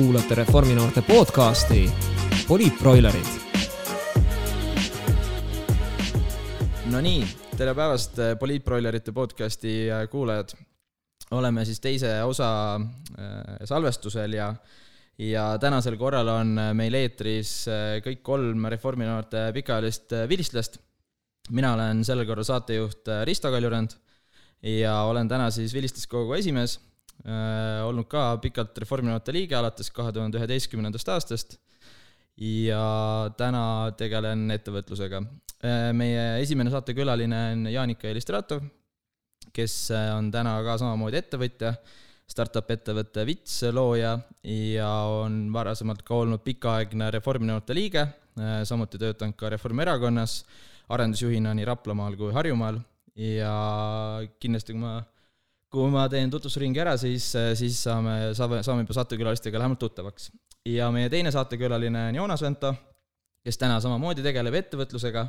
kuulate Reforminoorte podcasti Poliitbroilerid. Nonii, tere päevast, äh, Poliitbroilerite podcasti äh, kuulajad. oleme siis teise osa äh, salvestusel ja ja tänasel korral on meil eetris kõik kolm Reforminoorte pikaajalist vilistlast. mina olen sellel korral saatejuht Risto Kaljurand ja olen täna siis Vilistlaskogu esimees olnud ka pikalt Reformierakonna liige alates kahe tuhande üheteistkümnendast aastast. Ja täna tegelen ettevõtlusega. Äh, meie esimene saatekülaline on Jaanika Elistratov, kes äh, on täna ka samamoodi ettevõtja, startup ettevõtte Vits looja ja on varasemalt ka olnud pikaaegne Reformierakonna liige, samuti töötanud ka Reformierakonnas arendusjuhina nii Raplamaal kui Harjumaal. Ja kindlasti, kui ma kui ma teen tutvusringi ära, siis, siis saame, saame, saame juba saatekülalistega lähemalt tuttavaks. ja meie teine saatekülaline on Joonas Vento, kes täna samamoodi tegeleb ettevõtlusega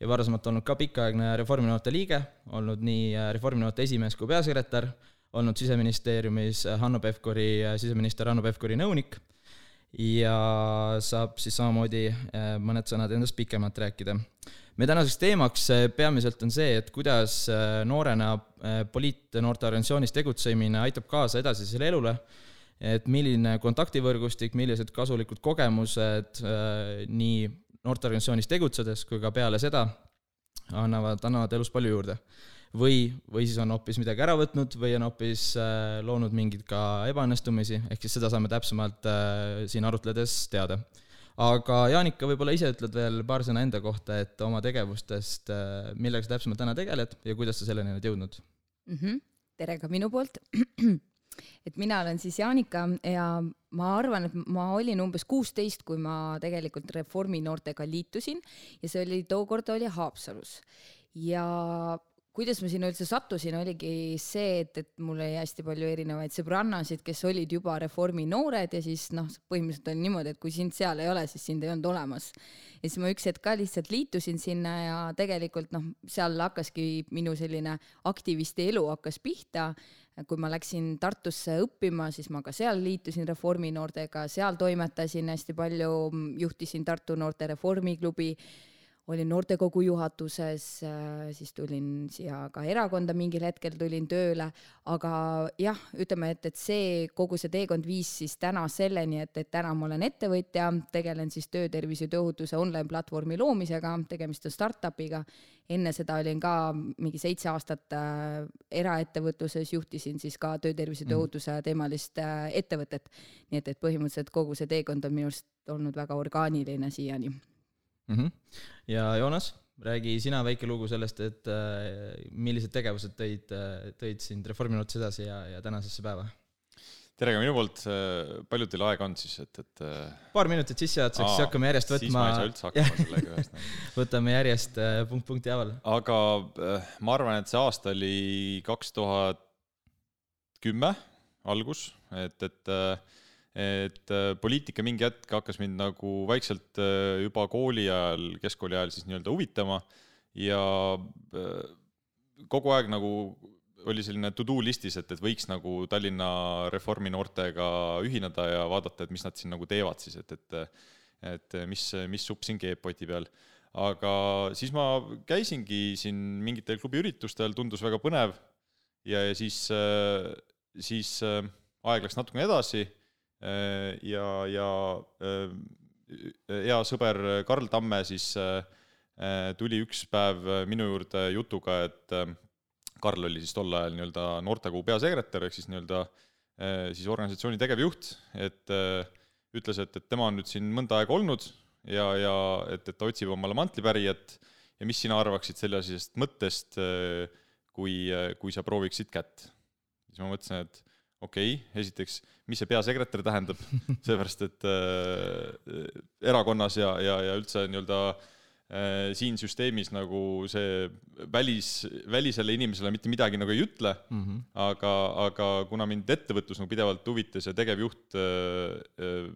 ja varasemalt olnud ka pikaaegne Reformierakonna liige, olnud nii Reformierakonna esimees kui peasekretär, olnud Siseministeeriumis Hanno Pevkuri, siseminister Hanno Pevkuri nõunik ja saab siis samamoodi eh, mõned sõnad endast pikemalt rääkida meie tänaseks teemaks eh, peamiselt on see, et kuidas eh, noorena eh, poliitnoorteorganisatsioonis tegutsemine aitab kaasa edasisele elule, et milline kontaktivõrgustik, millised kasulikud kogemused nii noorteorganisatsioonis tegutsedes kui ka peale seda annavad, annavad elus palju juurde. või, või siis on hoopis midagi ära võtnud või on hoopis loonud mingeid ka ebaõnnestumisi, ehk siis seda saame täpsemalt siin arutledes teada aga Jaanika, võib-olla ise ütled veel paar sõna enda kohta, et oma tegevustest, äh, millega sa täpsemalt täna tegeled ja kuidas sa selleni oled jõudnud mm? -hmm. tere ka minu poolt et mina olen siis Jaanika ja ma arvan, et ma olin umbes kuusteist, kui ma tegelikult Reformi noortega liitusin ja see oli, tookord oli Haapsalus. ja kuidas ma sinna üldse sattusin, oligi see, et, et mul oli hästi palju erinevaid sõbrannasid, kes olid juba Reformi noored ja siis noh, põhimõtteliselt oli niimoodi, et kui sind seal ei ole, siis sind ei olnud olemas. ja siis ma üks hetk ka lihtsalt liitusin sinna ja tegelikult noh, seal hakkaski minu selline aktivisti elu hakkas pihta. kui ma läksin Tartusse õppima, siis ma ka seal liitusin Reformi noortega, seal toimetasin hästi palju, juhtisin Tartu Noorte Reformiklubi olin noortekogu juhatuses, äh, siis tulin siia ka erakonda mingil hetkel tulin tööle, aga jah, ütleme, et, et see, kogu see teekond viis siis täna selleni, et, et täna ma olen ettevõtja, tegelen siis töötervise ja tööohutuse online platvormi loomisega, tegemist on startup'iga. enne seda olin ka mingi seitse aastat äh, eraettevõtluses, juhtisin siis ka töötervise ja mhm. tööohutuse teemalist äh, ettevõtet. nii et, et põhimõtteliselt kogu see teekond on minu arust olnud väga orgaaniline siiani mm. -hmm. ja Joonas, räägi sina väike lugu sellest, et äh, millised tegevused tõid äh,, tõid sind Reformierakonnast edasi ja, ja tänasesse päeva? tere ka minu poolt, äh, palju teil aega on siis, et, et äh, paar minutit sissejuhatuseks, siis hakkame järjest võtma. siis ma ei saa üldse hakkama sellega ühesõnaga võtame järjest punkt punkti haaval. aga ma arvan, et see aasta oli kaks tuhat kümme algus, et, et äh, et äh, poliitika mingi hetk hakkas mind nagu vaikselt äh, juba kooli ajal, keskkooli ajal siis nii-öelda huvitama ja äh, kogu aeg nagu oli selline to-do listis, et, et võiks nagu Tallinna Reformi noortega ühineda ja vaadata, et mis nad siin nagu teevad siis, et, et et mis, mis supp siin keeb poti peal. aga siis ma käisingi siin mingitel klubiüritustel, tundus väga põnev ja, ja siis, siis aeg läks natukene edasi ja, ja äh, hea sõber Karl Tamme siis äh, tuli üks päev minu juurde jutuga, et Karl oli siis tol ajal nii-öelda noortekogu peasekretär, ehk siis nii-öelda siis organisatsiooni tegevjuht, et ütles, et, et tema on nüüd siin mõnda aega olnud ja, ja et, et ta otsib omale mantlipärijat ja mis sina arvaksid sellisest mõttest, kui, kui sa prooviksid kätt? siis ma mõtlesin, et okei okay,, esiteks, mis see peasekretär tähendab, seepärast et äh, erakonnas ja, ja, ja üldse nii-öelda äh, siin süsteemis nagu see välis, välisele inimesele mitte midagi nagu ei ütle mm, -hmm. aga, aga kuna mind ettevõtlus nagu pidevalt huvitas ja tegevjuht äh, äh,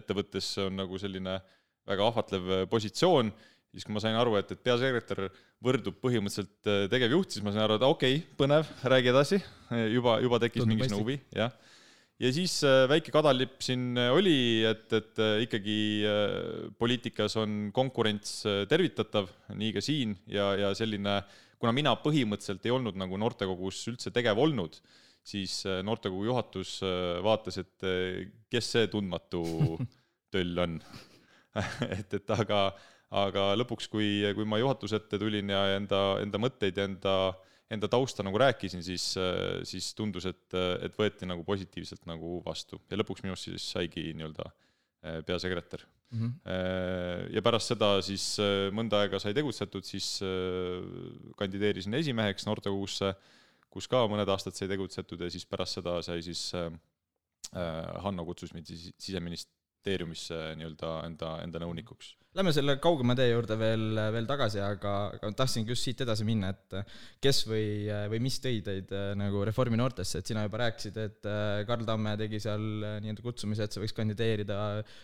ettevõttes on nagu selline väga ahvatlev positsioon, siis kui ma sain aru, et, et peasekretär võrdub põhimõtteliselt äh, tegevjuht, siis ma sain aru, et okei okay,, põnev, räägi edasi, juba, juba tekkis mingisugune huvi, jah. ja siis äh, väike kadalipp siin oli, et, et äh, ikkagi äh, poliitikas on konkurents tervitatav, nii ka siin. Ja, ja selline, kuna mina põhimõtteliselt ei olnud nagu noortekogus üldse tegev olnud, siis noortekogu juhatus vaatas, et kes see tundmatu töll on. Et, et aga, aga lõpuks, kui, kui ma juhatuse ette tulin ja enda, enda mõtteid ja enda enda tausta nagu rääkisin, siis, siis tundus, et, et võeti nagu positiivselt nagu vastu ja lõpuks minust siis saigi nii-öelda eh, peasekretär mm. -hmm. ja pärast seda siis eh, mõnda aega sai tegutsetud, siis kandideerisin esimeheks noortekogusse, kus ka mõned aastad sai tegutsetud ja siis pärast seda sai siis Hanno kutsus mind siis siseministeeriumisse nii-öelda enda, enda nõunikuks Lähme selle kaugema tee juurde veel, veel tagasi, aga, aga tahtsingi just siit edasi minna, et kes või, või mis tõi teid nagu Reformi noortesse, et sina juba rääkisid, et Karl Tamme tegi seal nii-öelda kutsumise, et sa võiks kandideerida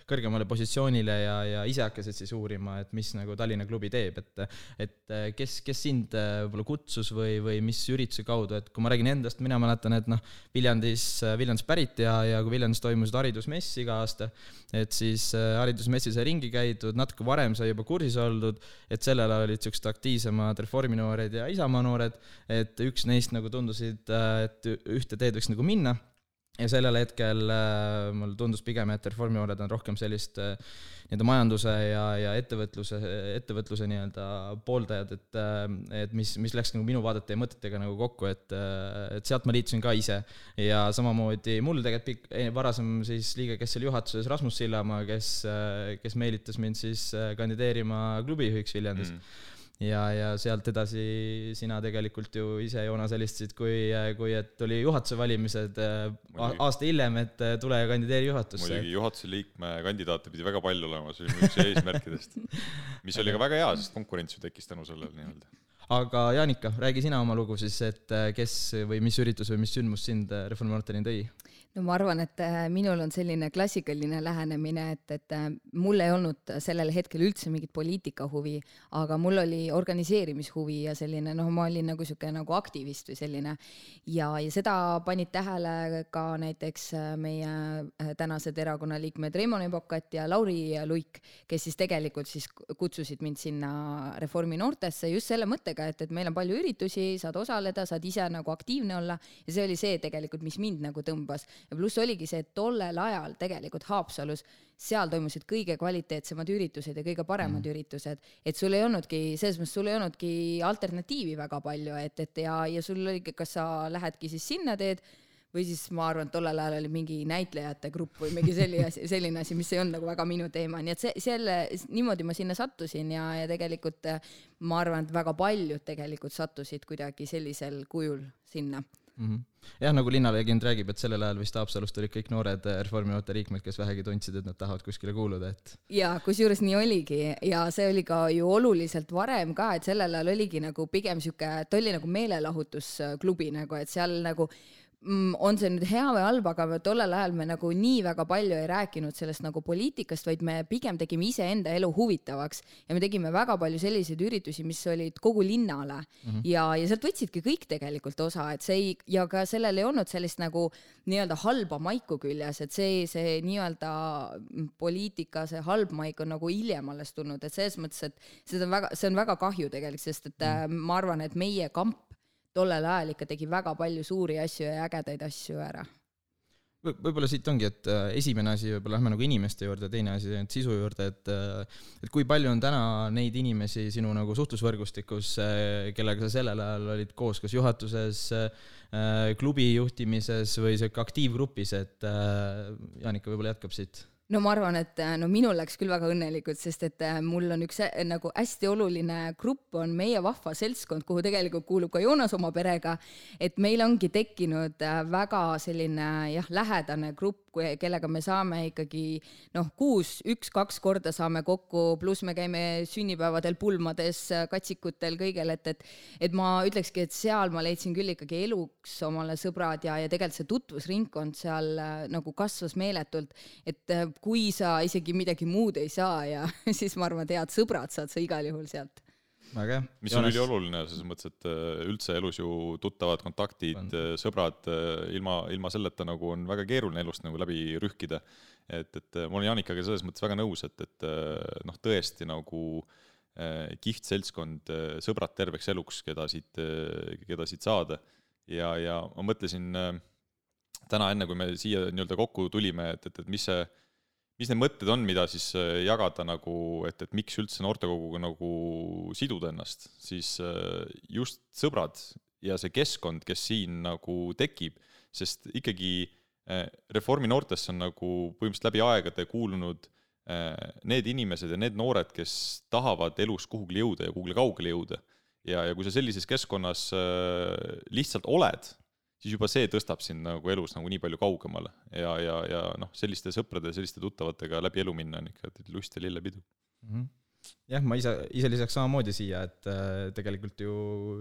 kõrgemale positsioonile ja, ja ise hakkasid siis uurima, et mis nagu Tallinna klubi teeb, et et kes, kes sind võib-olla kutsus või, või mis ürituse kaudu, et kui ma räägin endast, mina mäletan, et noh, Viljandis, Viljandist pärit ja, ja kui Viljandis toimusid haridusmess iga aasta, et siis haridusmessis sai ringi käidud, natuke natuke varem sai juba kursis oldud, et sellel ajal olid niisugused aktiivsemad Reformi noored ja Isamaa noored, et üks neist nagu tundusid, äh, et ühte teed võiks nagu minna ja sellel hetkel äh, mulle tundus pigem, et Reformi noored on rohkem sellist äh, nii-öelda majanduse ja, ja ettevõtluse, ettevõtluse nii-öelda pooldajad, et, et mis, mis läks nagu minu vaadete ja mõtetega nagu kokku, et, et sealt ma liitusin ka ise. ja samamoodi mul tegelikult pikk, varasem siis liige, kes oli juhatuses, Rasmus Sillamaa, kes, kes meelitas mind siis kandideerima klubijuhiks Viljandis mm ja, ja sealt edasi sina tegelikult ju ise, Joonas, helistasid, kui, kui et oli juhatuse valimised äh, muidugi. aasta hiljem, et äh, tule ja kandideeri juhatusse. muidugi, juhatuse liikme kandidaate pidi väga palju olema, see oli üks eesmärkidest. mis oli ka väga hea, sest konkurents ju tekkis tänu sellele nii-öelda. aga Jaanika, räägi sina oma lugu siis, et äh, kes või mis üritus või mis sündmus sind Reformierakonnani tõi? No ma arvan, et äh, minul on selline klassikaline lähenemine, et, et äh, mul ei olnud sellel hetkel üldse mingit poliitikahuvi, aga mul oli organiseerimishuvi ja selline noh, ma olin nagu sihuke nagu aktivist või selline. ja, ja seda panid tähele ka näiteks äh, meie tänased erakonna liikmed Reimon Epokat ja Lauri Luik, kes siis tegelikult siis kutsusid mind sinna Reformi noortesse just selle mõttega, et, et meil on palju üritusi, saad osaleda, saad ise nagu aktiivne olla ja see oli see tegelikult, mis mind nagu tõmbas ja pluss oligi see, et tollel ajal tegelikult Haapsalus seal toimusid kõige kvaliteetsemad üritused ja kõige paremad mm. üritused, et sul ei olnudki, selles mõttes sul ei olnudki alternatiivi väga palju, et, et ja, ja sul oligi, kas sa lähedki siis sinna teed või siis ma arvan, et tollel ajal oli mingi näitlejate grupp või mingi selline asi, selline asi, mis ei olnud nagu väga minu teema, nii et see, selle, niimoodi ma sinna sattusin ja, ja tegelikult ma arvan, et väga paljud tegelikult sattusid kuidagi sellisel kujul sinna mm. -hmm. jah, nagu linnalegend räägib, et sellel ajal vist Haapsalust olid kõik noored eh, Reformierakonna liikmed, kes vähegi tundsid, et nad tahavad kuskile kuuluda, et. ja kusjuures nii oligi ja see oli ka ju oluliselt varem ka, et sellel ajal oligi nagu pigem sihuke, ta oli nagu meelelahutusklubi nagu, et seal nagu on see nüüd hea või halb, aga tollel ajal me nagu nii väga palju ei rääkinud sellest nagu poliitikast, vaid me pigem tegime iseenda elu huvitavaks ja me tegime väga palju selliseid üritusi, mis olid kogu linnale mm -hmm. ja, ja sealt võtsidki kõik tegelikult osa, et see ei, ja ka sellel ei olnud sellist nagu nii-öelda halba maiku küljes, et see, see nii-öelda poliitika, see halb maik on nagu hiljem alles tulnud, et selles mõttes, et seda on väga, see on väga kahju tegelikult, sest et mm -hmm. ma arvan, et meie kamp tollel ajal ikka tegi väga palju suuri asju ja ägedaid asju ära v. võib-olla siit ongi, et äh, esimene asi, võib-olla lähme nagu inimeste juurde, teine asi sisu juurde, et äh, et kui palju on täna neid inimesi sinu nagu suhtlusvõrgustikus, äh, kellega sa sellel ajal olid koos, kas juhatuses, klubi juhtimises või sihuke aktiivgrupis, et Jaanika võib-olla jätkab siit no ma arvan, et äh, no minul läks küll väga õnnelikult, sest et äh, mul on üks äh, nagu hästi oluline grupp on meie vahva seltskond, kuhu tegelikult kuulub ka Joonas oma perega, et meil ongi tekkinud väga selline jah, lähedane grupp, kellega me saame ikkagi noh, kuus üks-kaks korda saame kokku, pluss me käime sünnipäevadel, pulmades, katsikutel, kõigel, et, et et ma ütlekski, et seal ma leidsin küll ikkagi eluks omale sõbrad ja, ja tegelikult see tutvusringkond seal nagu kasvas meeletult, et kui sa isegi midagi muud ei saa ja siis ma arvan, et head sõbrad saad sa igal juhul sealt väga hea. mis on ülioluline selles mõttes, et äh, üldse elus ju tuttavad kontaktid On., sõbrad, ilma, ilma selleta nagu on väga keeruline elust nagu läbi rühkida. et, et äh, ma olen Janikaga selles mõttes väga nõus, et, et äh, noh, tõesti nagu äh, kihvt seltskond, sõbrad terveks eluks, keda siit, keda siit saada. ja, ja ma mõtlesin äh, täna enne, kui me siia nii-öelda kokku tulime, et, et, et mis see mis need mõtted on, mida siis äh, jagada nagu, et, et miks üldse noortekoguga nagu siduda ennast, siis äh, just sõbrad ja see keskkond, kes siin nagu tekib, sest ikkagi äh, Reformi noortesse on nagu põhimõtteliselt läbi aegade kuulunud need inimesed ja need noored, kes tahavad elus kuhugile jõuda ja kuhugile kaugele jõuda. ja, ja kui sa sellises keskkonnas lihtsalt oled, siis juba see tõstab sind nagu elus nagu nii palju kaugemale ja, ja, ja noh, selliste sõprade, selliste tuttavatega läbi elu minna on ikka lust ja lillepidu. Mhm. jah, ma ise, ise lisaks samamoodi siia, et äh, tegelikult ju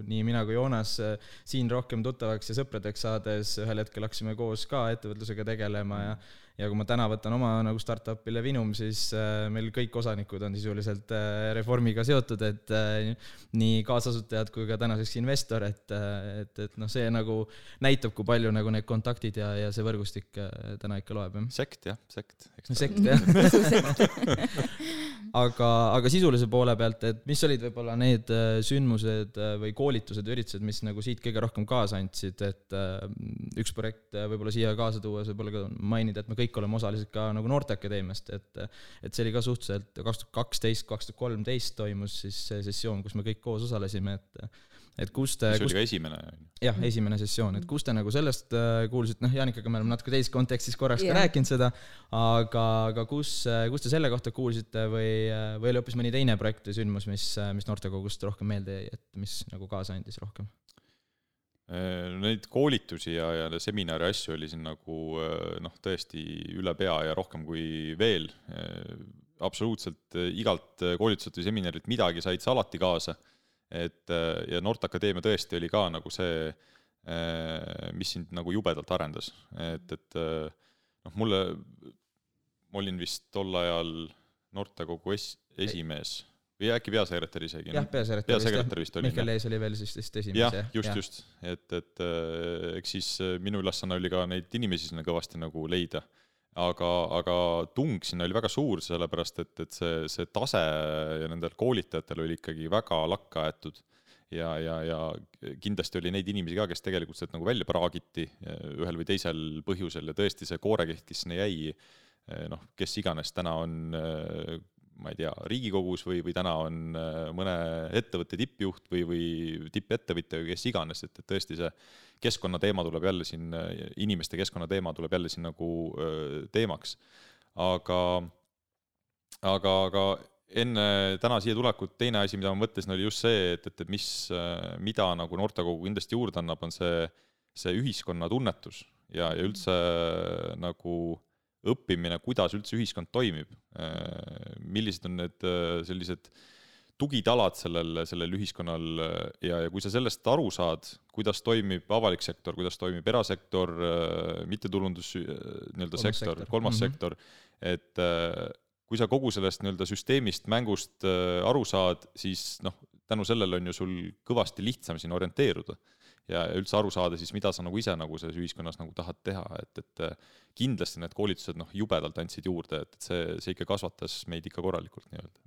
nii mina kui Joonas äh, siin rohkem tuttavaks ja sõpradeks saades ühel hetkel hakkasime koos ka ettevõtlusega tegelema ja ja kui ma täna võtan oma nagu startup'i Levinum, siis äh, meil kõik osanikud on sisuliselt äh, Reformiga seotud, et äh, nii kaasasutajad kui ka tänaseks investor, et, et, et noh, see nagu näitab, kui palju nagu need kontaktid ja, ja see võrgustik täna ikka loeb, jah. sekt jah, sekt. sekt jah. aga, aga sisulise poole pealt, et mis olid võib-olla need sündmused või koolitused, üritused, mis nagu siit kõige rohkem kaasa andsid, et üks projekt võib-olla siia kaasa tuues võib-olla ka mainida, et me kõik oleme osalised ka nagu Noorteakadeemiast, et et see oli ka suhteliselt kaks tuhat kaksteist, kaks tuhat kolmteist toimus siis see sessioon, kus me kõik koos osalesime, et et kus te, kus oli ka esimene. jah, esimene sessioon, et kus te nagu sellest äh, kuulsite, noh, Janikaga me oleme natuke teises kontekstis korraks ka Jah. rääkinud seda, aga, aga kus, kus te selle kohta kuulsite või, või oli hoopis mõni teine projekt või sündmus, mis, mis noortekogust rohkem meelde jäi, et mis nagu kaasa andis rohkem? Neid koolitusi ja, ja seminari asju oli siin nagu äh, noh, tõesti üle pea ja rohkem kui veel. absoluutselt äh, igalt koolituselt või seminarilt midagi said sa alati kaasa. et äh, ja Noorteakadeemia tõesti oli ka nagu see, mis sind nagu jubedalt arendas, et, et äh, noh, mulle, ma olin vist tol ajal noortekogu es-, esimees või äkki peasekretär isegi. jah, peasekretär peasekretär vist olin, Mihkel jah. Lees oli veel siis vist esimese. jah, just, just, et, et äh, eks siis äh, minu ülesanne oli ka neid inimesi sinna kõvasti nagu leida. aga, aga tung sinna oli väga suur, sellepärast et, et see, see tase ja nendel koolitajatel oli ikkagi väga lakka aetud. ja, ja, ja kindlasti oli neid inimesi ka, kes tegelikult sealt nagu välja praagiti äh, ühel või teisel põhjusel ja tõesti see koorekiht, kes sinna jäi, noh, kes iganes täna on ma ei tea, Riigikogus või, või täna on äh, mõne ettevõtte tippjuht või, või tippettevõtja või kes iganes, et, et tõesti see keskkonnateema tuleb jälle siin, inimeste keskkonnateema tuleb jälle siin nagu öö, teemaks. aga, aga, aga enne täna siia tulekut teine asi, mida ma mõtlesin, oli just see, et, et, mis, mida nagu noortekogu kindlasti juurde annab, on see, see ühiskonna tunnetus ja, ja üldse nagu õppimine, kuidas üldse ühiskond toimib. millised on need äh, sellised tugitalad sellel, sellel ühiskonnal ja, ja kui sa sellest aru saad, kuidas toimib avalik sektor, kuidas toimib erasektor, mittetulundus äh, nii-öelda Kolmas sektor sektor., kolmas Mhm. sektor, et äh, kui sa kogu sellest nii-öelda süsteemist, mängust äh, aru saad, siis noh, tänu sellele on ju sul kõvasti lihtsam siin orienteeruda ja, ja üldse aru saada siis, mida sa nagu ise nagu selles ühiskonnas nagu tahad teha, et, et äh, kindlasti need koolitused noh, jubedalt andsid juurde, et, et see, see ikka kasvatas meid ikka korralikult nii-öelda.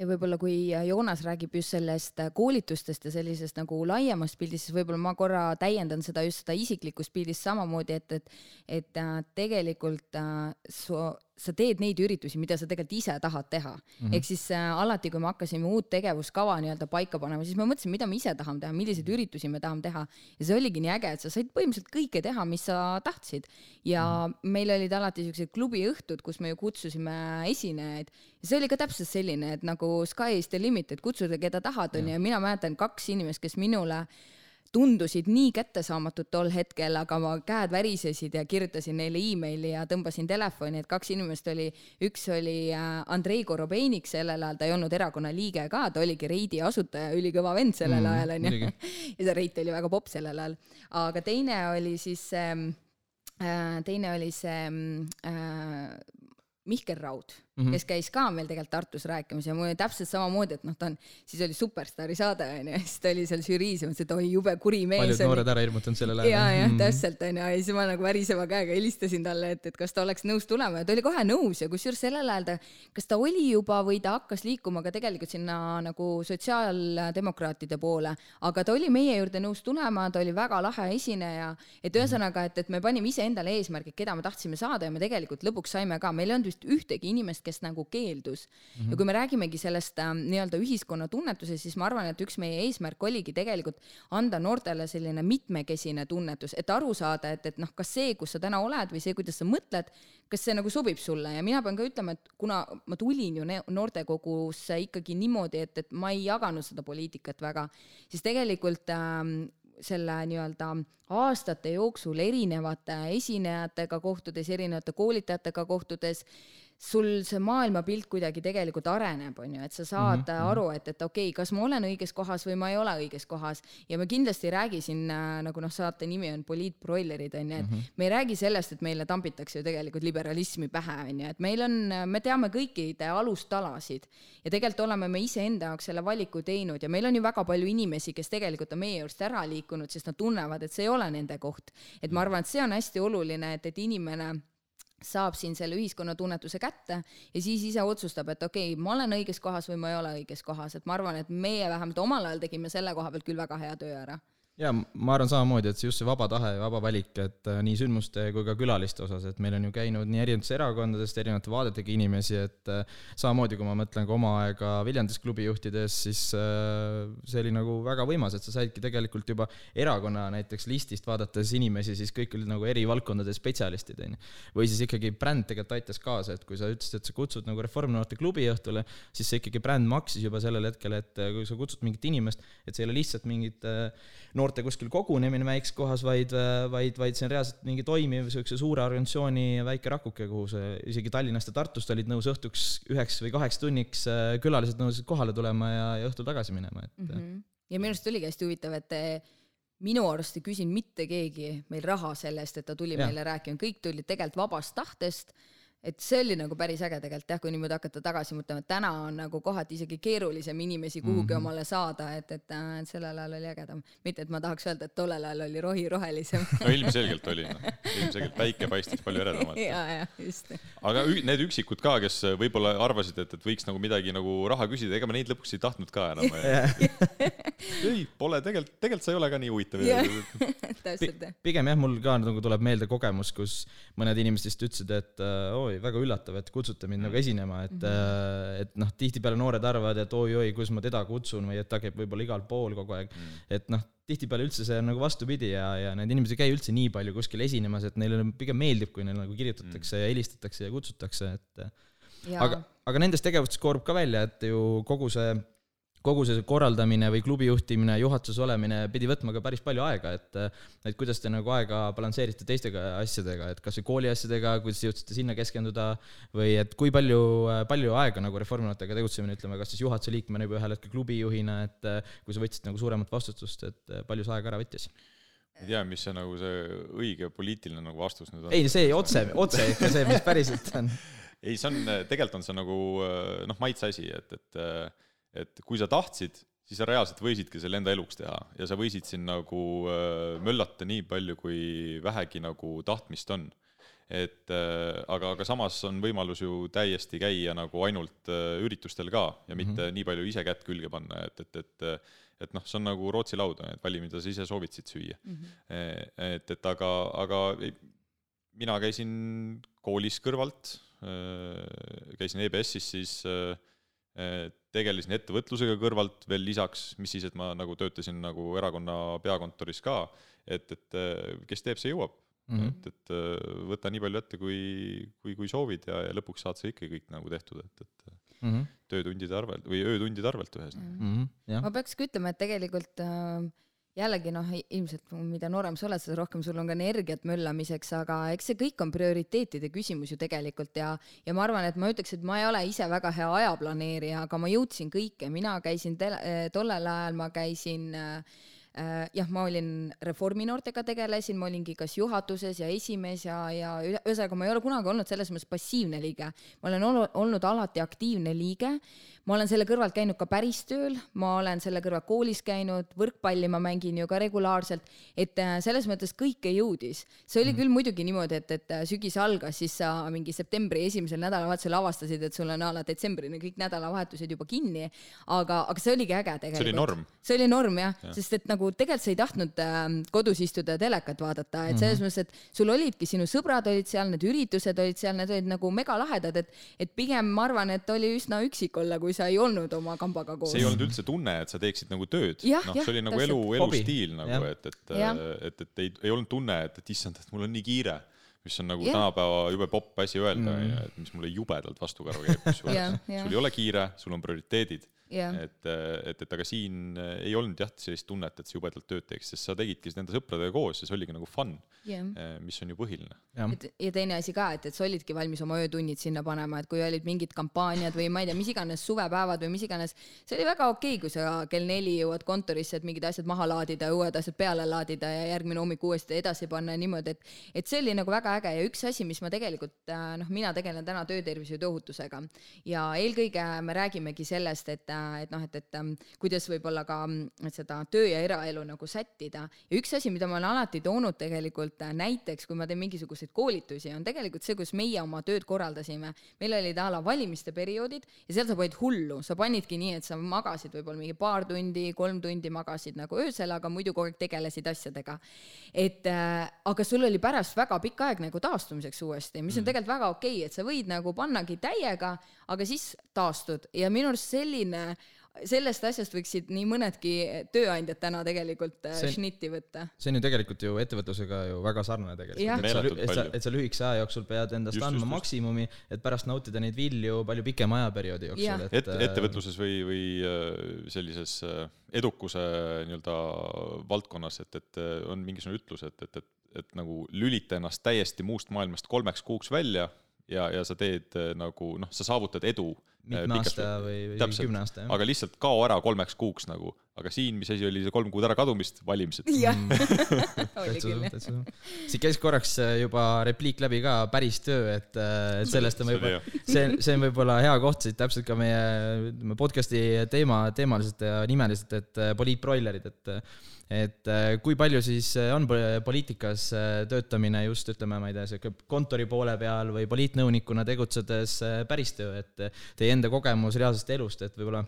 ja võib-olla kui Joonas räägib just sellest koolitustest ja sellisest nagu laiemast pildist, siis võib-olla ma korra täiendan seda just seda isiklikust pildist samamoodi, et, et, et äh, tegelikult äh, su, sa teed neid üritusi, mida sa tegelikult ise tahad teha mm -hmm.. ehk siis äh, alati, kui me hakkasime uut tegevuskava nii-öelda paika panema, siis me mõtlesime, mida me ise tahame teha, milliseid üritusi me tahame teha ja see oligi nii äge, et sa said põhimõtteliselt kõike teha, mis sa tahtsid. ja mm -hmm. meil olid alati siuksed klubiõhtud, kus me ju kutsusime esinejaid ja see oli ka täpselt selline, et nagu sky is the limit, et kutsuda keda tahad, onju, ja mina mäletan kaks inimest, kes minule tundusid nii kättesaamatud tol hetkel, aga ma käed värisesid ja kirjutasin neile emaili ja tõmbasin telefoni, et kaks inimest oli, üks oli äh, Andrei Korobeinik, sellel ajal ta ei olnud erakonna liige ka, ta oligi Reidi asutaja, ülikõva vend sellel Mm, ajal onju. ja see Reit oli väga popp sellel ajal, aga teine oli siis ähm,, teine oli see ähm, äh, Mihkel Raud mm, -hmm. kes käis ka meil tegelikult Tartus rääkimas ja mul oli täpselt samamoodi, et noh, ta on, siis oli Superstaari saade onju ja siis ta oli seal žüriis ja mõtlesin, et oi jube kuri mees. paljud noored ära hirmutanud selle läbi. ja, jah -hmm., täpselt onju ja siis ma nagu väriseva käega helistasin talle, et, et kas ta oleks nõus tulema ja ta oli kohe nõus ja kusjuures sellel ajal ta, kas ta oli juba või ta hakkas liikuma ka tegelikult sinna nagu sotsiaaldemokraatide poole, aga ta oli meie juurde nõus tulema, ta oli väga lahe esineja, et ühesõnaga, et, et me panime iseendale eesmärgid, keda me tahtsime saada ja me tegelikult lõpuks saime ka, meil ei olnud vist ühtegi inimest, kes nagu keeldus mm. -hmm. ja kui me räägimegi sellest äh, nii-öelda ühiskonna tunnetusest, siis ma arvan, et üks meie eesmärk oligi tegelikult anda noortele selline mitmekesine tunnetus, et aru saada, et, et noh, kas see, kus sa täna oled või see, kuidas sa mõtled, kas see nagu sobib sulle ja mina pean ka ütlema, et kuna ma tulin ju noortekogusse ikkagi niimoodi, et, et ma ei jaganud seda poliitikat väga, siis tegelikult ähm, selle nii-öelda aastate jooksul erinevate esinejatega kohtudes, erinevate koolitajatega kohtudes sul see maailmapilt kuidagi tegelikult areneb, on ju, et sa saad mm -hmm. aru, et, et okei okay,, kas ma olen õiges kohas või ma ei ole õiges kohas ja me kindlasti ei räägi siin äh, nagu noh, saate nimi on poliitbroilerid on ju, et mm -hmm. me ei räägi sellest, et meile tambitakse ju tegelikult liberalismi pähe on ju, et meil on, me teame kõikide alustalasid ja tegelikult oleme me iseenda jaoks selle valiku teinud ja meil on ju väga palju inimesi, kes tegelikult on meie juurest ära liikunud, sest nad tunnevad, et see ei ole nende koht. et ma arvan, et see on hästi oluline, et, et inimene saab siin selle ühiskonnatunnetuse kätte ja siis ise otsustab, et okei okay,, ma olen õiges kohas või ma ei ole õiges kohas, et ma arvan, et meie vähemalt omal ajal tegime selle koha pealt küll väga hea töö ära ja ma arvan samamoodi, et see just see vaba tahe ja vaba valik, et äh, nii sündmuste kui ka külaliste osas, et meil on ju käinud nii erinevatest erakondadest, erinevate vaadetega inimesi, et äh, samamoodi, kui ma mõtlen ka oma aega Viljandis klubi juhtides, siis äh, see oli nagu väga võimas, et sa saidki tegelikult juba erakonna näiteks listist vaadates inimesi, siis kõik olid nagu eri valdkondade spetsialistid, on ju. või siis ikkagi bränd tegelikult aitas kaasa, et kui sa ütlesid, et sa kutsud nagu Reforminoorte klubi õhtule, siis see ikkagi bränd maksis juba sellel hetkel, et kui sa kutsud mingit inimest, et see ei ole lihtsalt mingit noorte kuskil kogunemine väikses kohas, vaid, vaid, vaid see on reaalselt mingi toimiv niisuguse suure organisatsiooni väike rakuke, kuhu sa isegi Tallinnast ja Tartust olid nõus õhtuks üheks või kaheks tunniks äh, külalised nõus kohale tulema ja, ja õhtul tagasi minema, et mm. -hmm. ja minu arust oligi hästi huvitav, et minu arust ei küsinud mitte keegi meil raha selle eest, et ta tuli ja. meile rääkima, kõik tulid tegelikult vabast tahtest et see oli nagu päris äge tegelikult jah, kui niimoodi hakata tagasi mõtlema, et täna on nagu kohati isegi keerulisem inimesi kuhugi mm -hmm. omale saada, et, et, äh, et sellel ajal oli ägedam. mitte, et ma tahaks öelda, et tollel ajal oli rohi rohelisem no ilmselgelt oli, noh. ilmselgelt päike paistis palju eredamalt. ja, ja just. aga need üksikud ka, kes võib-olla arvasid, et, et võiks nagu midagi nagu raha küsida, ega me neid lõpuks ei tahtnud ka enam ei, pole tegelikult, tegelikult sa ei ole ka nii huvitav täpselt pigem jah, mul ka nagu tuleb meelde kogemus, kus mõned inimesed vist ütlesid, et oi, oli väga üllatav, et kutsute mind nagu esinema, et mm, -hmm. et noh, tihtipeale noored arvavad, et oi-oi, kus ma teda kutsun või et ta käib võib-olla igal pool kogu aeg mm. -hmm. et noh, tihtipeale üldse see on nagu vastupidi ja, ja need inimesed ei käi üldse nii palju kuskil esinemas, et neile pigem meeldib, kui neile nagu kirjutatakse mm. ja helistatakse ja kutsutakse, et ja. aga, aga nendest tegevustest koorub ka välja, et ju kogu see kogu see korraldamine või klubi juhtimine, juhatuses olemine pidi võtma ka päris palju aega, et et kuidas te nagu aega balansseerite teistega asjadega, et kas või kooli asjadega, kuidas jõudsite sinna keskenduda või et kui palju, palju aega nagu Reformierakondadega tegutsemine, ütleme, kas siis juhatuse liikmena juba ühel hetkel klubijuhina, et kui sa võtsid nagu suuremat vastutust, et palju see aega ära võttis? ei tea, mis see nagu see õige poliitiline nagu vastus nüüd on. ei, see otse, otse ikka see, mis päriselt on ei, see on, tegelikult on see nagu noh, maitse asi, et, et et kui sa tahtsid, siis sa reaalselt võisidki selle enda eluks teha ja sa võisid siin nagu äh, möllata nii palju, kui vähegi nagu tahtmist on. et äh, aga, aga samas on võimalus ju täiesti käia nagu ainult äh, üritustel ka ja mitte mm -hmm. nii palju ise kätt külge panna, et, et, et et noh, see on nagu Rootsi laud, et vali, mida sa ise sooviksid süüa mm. -hmm. et, et aga, aga mina käisin koolis kõrvalt, käisin EBS-is siis äh, tegelesin ettevõtlusega kõrvalt veel lisaks, mis siis, et ma nagu töötasin nagu erakonna peakontoris ka, et, et kes teeb, see jõuab mm. -hmm. et, et võta nii palju ette, kui, kui, kui soovid ja, ja lõpuks saad sa ikka kõik nagu tehtud, et, et mm -hmm. töötundide arvelt või öötundide arvelt ühesõnaga mm. -hmm. ma peaks ka ütlema, et tegelikult äh, jällegi noh, ilmselt mida noorem sa oled, seda rohkem sul on ka energiat möllamiseks, aga eks see kõik on prioriteetide küsimus ju tegelikult ja, ja ma arvan, et ma ütleks, et ma ei ole ise väga hea ajaplaneerija, aga ma jõudsin kõike, mina käisin tele, tollel ajal ma käisin äh, jah, ma olin Reformi noortega tegelesin, ma olingi kas juhatuses ja esimees ja, ja ühesõnaga ma ei ole kunagi olnud selles mõttes passiivne liige. ma olen olnud alati aktiivne liige, ma olen selle kõrvalt käinud ka päris tööl, ma olen selle kõrvalt koolis käinud, võrkpalli ma mängin ju ka regulaarselt, et äh, selles mõttes kõike jõudis. see oli küll muidugi niimoodi, et, et äh, sügis algas, siis sa mingi septembri esimesel nädalavahetusel avastasid, et sul on a la detsembrini kõik nädalavahetused juba kinni, aga, aga see oligi äge tegelikult. see oli norm. see oli norm jah ja., sest et nagu tegelikult sa ei tahtnud äh, kodus istuda ja telekat vaadata, et selles mm -hmm. mõttes, et sul olidki sinu sõbrad olid seal, need üritused olid seal, need olid nagu megalahedad, et, et pigem ma arvan, et oli üsna üksik olla, kui sa ei olnud oma kambaga koos. see ei olnud üldse tunne, et sa teeksid nagu tööd. Noh, see oli nagu täpselt. elu, elustiil nagu, et, et, Jah. et, et ei, ei olnud tunne, et, et issand, et mul on nii kiire mis on nagu Jah. tänapäeva jube popp asi öelda, Mm. onju, et mis mulle jubedalt vastu karva käib, kusjuures Jah, jah. sul ei ole kiire, sul on prioriteedid jah, et, et, et aga siin äh, ei olnud jah sellist tunnet, et sa jubedalt tööd teeks, sest sa tegidki nende sõpradega koos ja see oligi nagu fun, jah. mis on ju põhiline. ja teine asi ka, et, et sa olidki valmis oma öötunnid sinna panema, et kui olid mingid kampaaniad või ma ei tea, mis iganes suvepäevad või mis iganes, see oli väga okei okay,, kui sa kell neli jõuad kontorisse, et mingid asjad maha laadida ja uued asjad peale laadida ja järgmine hommik uuesti edasi panna ja niimoodi, et et see oli nagu väga äge ja üks asi, mis ma tegelikult noh, mina tegelen täna töötervishoiu ja tööohutusega ja eelkõige me räägimegi sellest, et, et noh, et, et ähm, kuidas võib-olla ka mm, seda töö ja eraelu nagu sättida ja üks asi, mida ma olen alati toonud tegelikult äh, näiteks, kui ma teen mingisuguseid koolitusi, on tegelikult see, kus meie oma tööd korraldasime. meil olid a la valimiste perioodid ja seal sa panid hullu, sa panidki nii, et sa magasid võib-olla mingi paar tundi, kolm tundi magasid nagu öösel, aga muidu kogu aeg tegelesid asjadega. et äh, aga sul oli pärast väga pikk aeg nagu taastumiseks uuesti, mis on tegelikult väga okei okay,, et sa võid nagu pannagi täiega, aga siis taastud ja minu arust selline sellest asjast võiksid nii mõnedki tööandjad täna tegelikult see... šnitti võtta. see on ju tegelikult ju ettevõtlusega ju väga sarnane tegelikult, et sa, et sa et sa lühikese aja jooksul pead endast Just, andma just, maksimumi, et pärast nautida neid vilju palju pikema ajaperioodi jooksul, et et, ettevõtluses või, või äh, sellises äh, edukuse nii-öelda valdkonnas, et, et äh, on mingisugune ütlus, et, et, et, et nagu lülita ennast täiesti muust maailmast kolmeks kuuks välja ja, ja sa teed äh, nagu noh, sa saavutad edu. Mitme aasta või, või kümne aasta, jah. aga lihtsalt kao ära kolmeks kuuks nagu, aga siin, mis asi oli see kolm kuud ära kadumist, valimised. jah, oli täitsa küll siit käis korraks äh, juba repliik läbi ka, päris töö, et, et sellest on See oli võib-olla, see, see on võib-olla hea koht siit täpselt ka meie ütleme podcast'i teema, teemaliselt ja nimeliselt, et äh, poliitbroilerid, et et äh, kui palju siis on po- poliitikas äh, töötamine just ütleme, ma ei tea, sihuke kontori poole peal või poliitnõunikuna tegutsedes äh, päris töö, et teie enda kogemus reaalsest elust, et võib-olla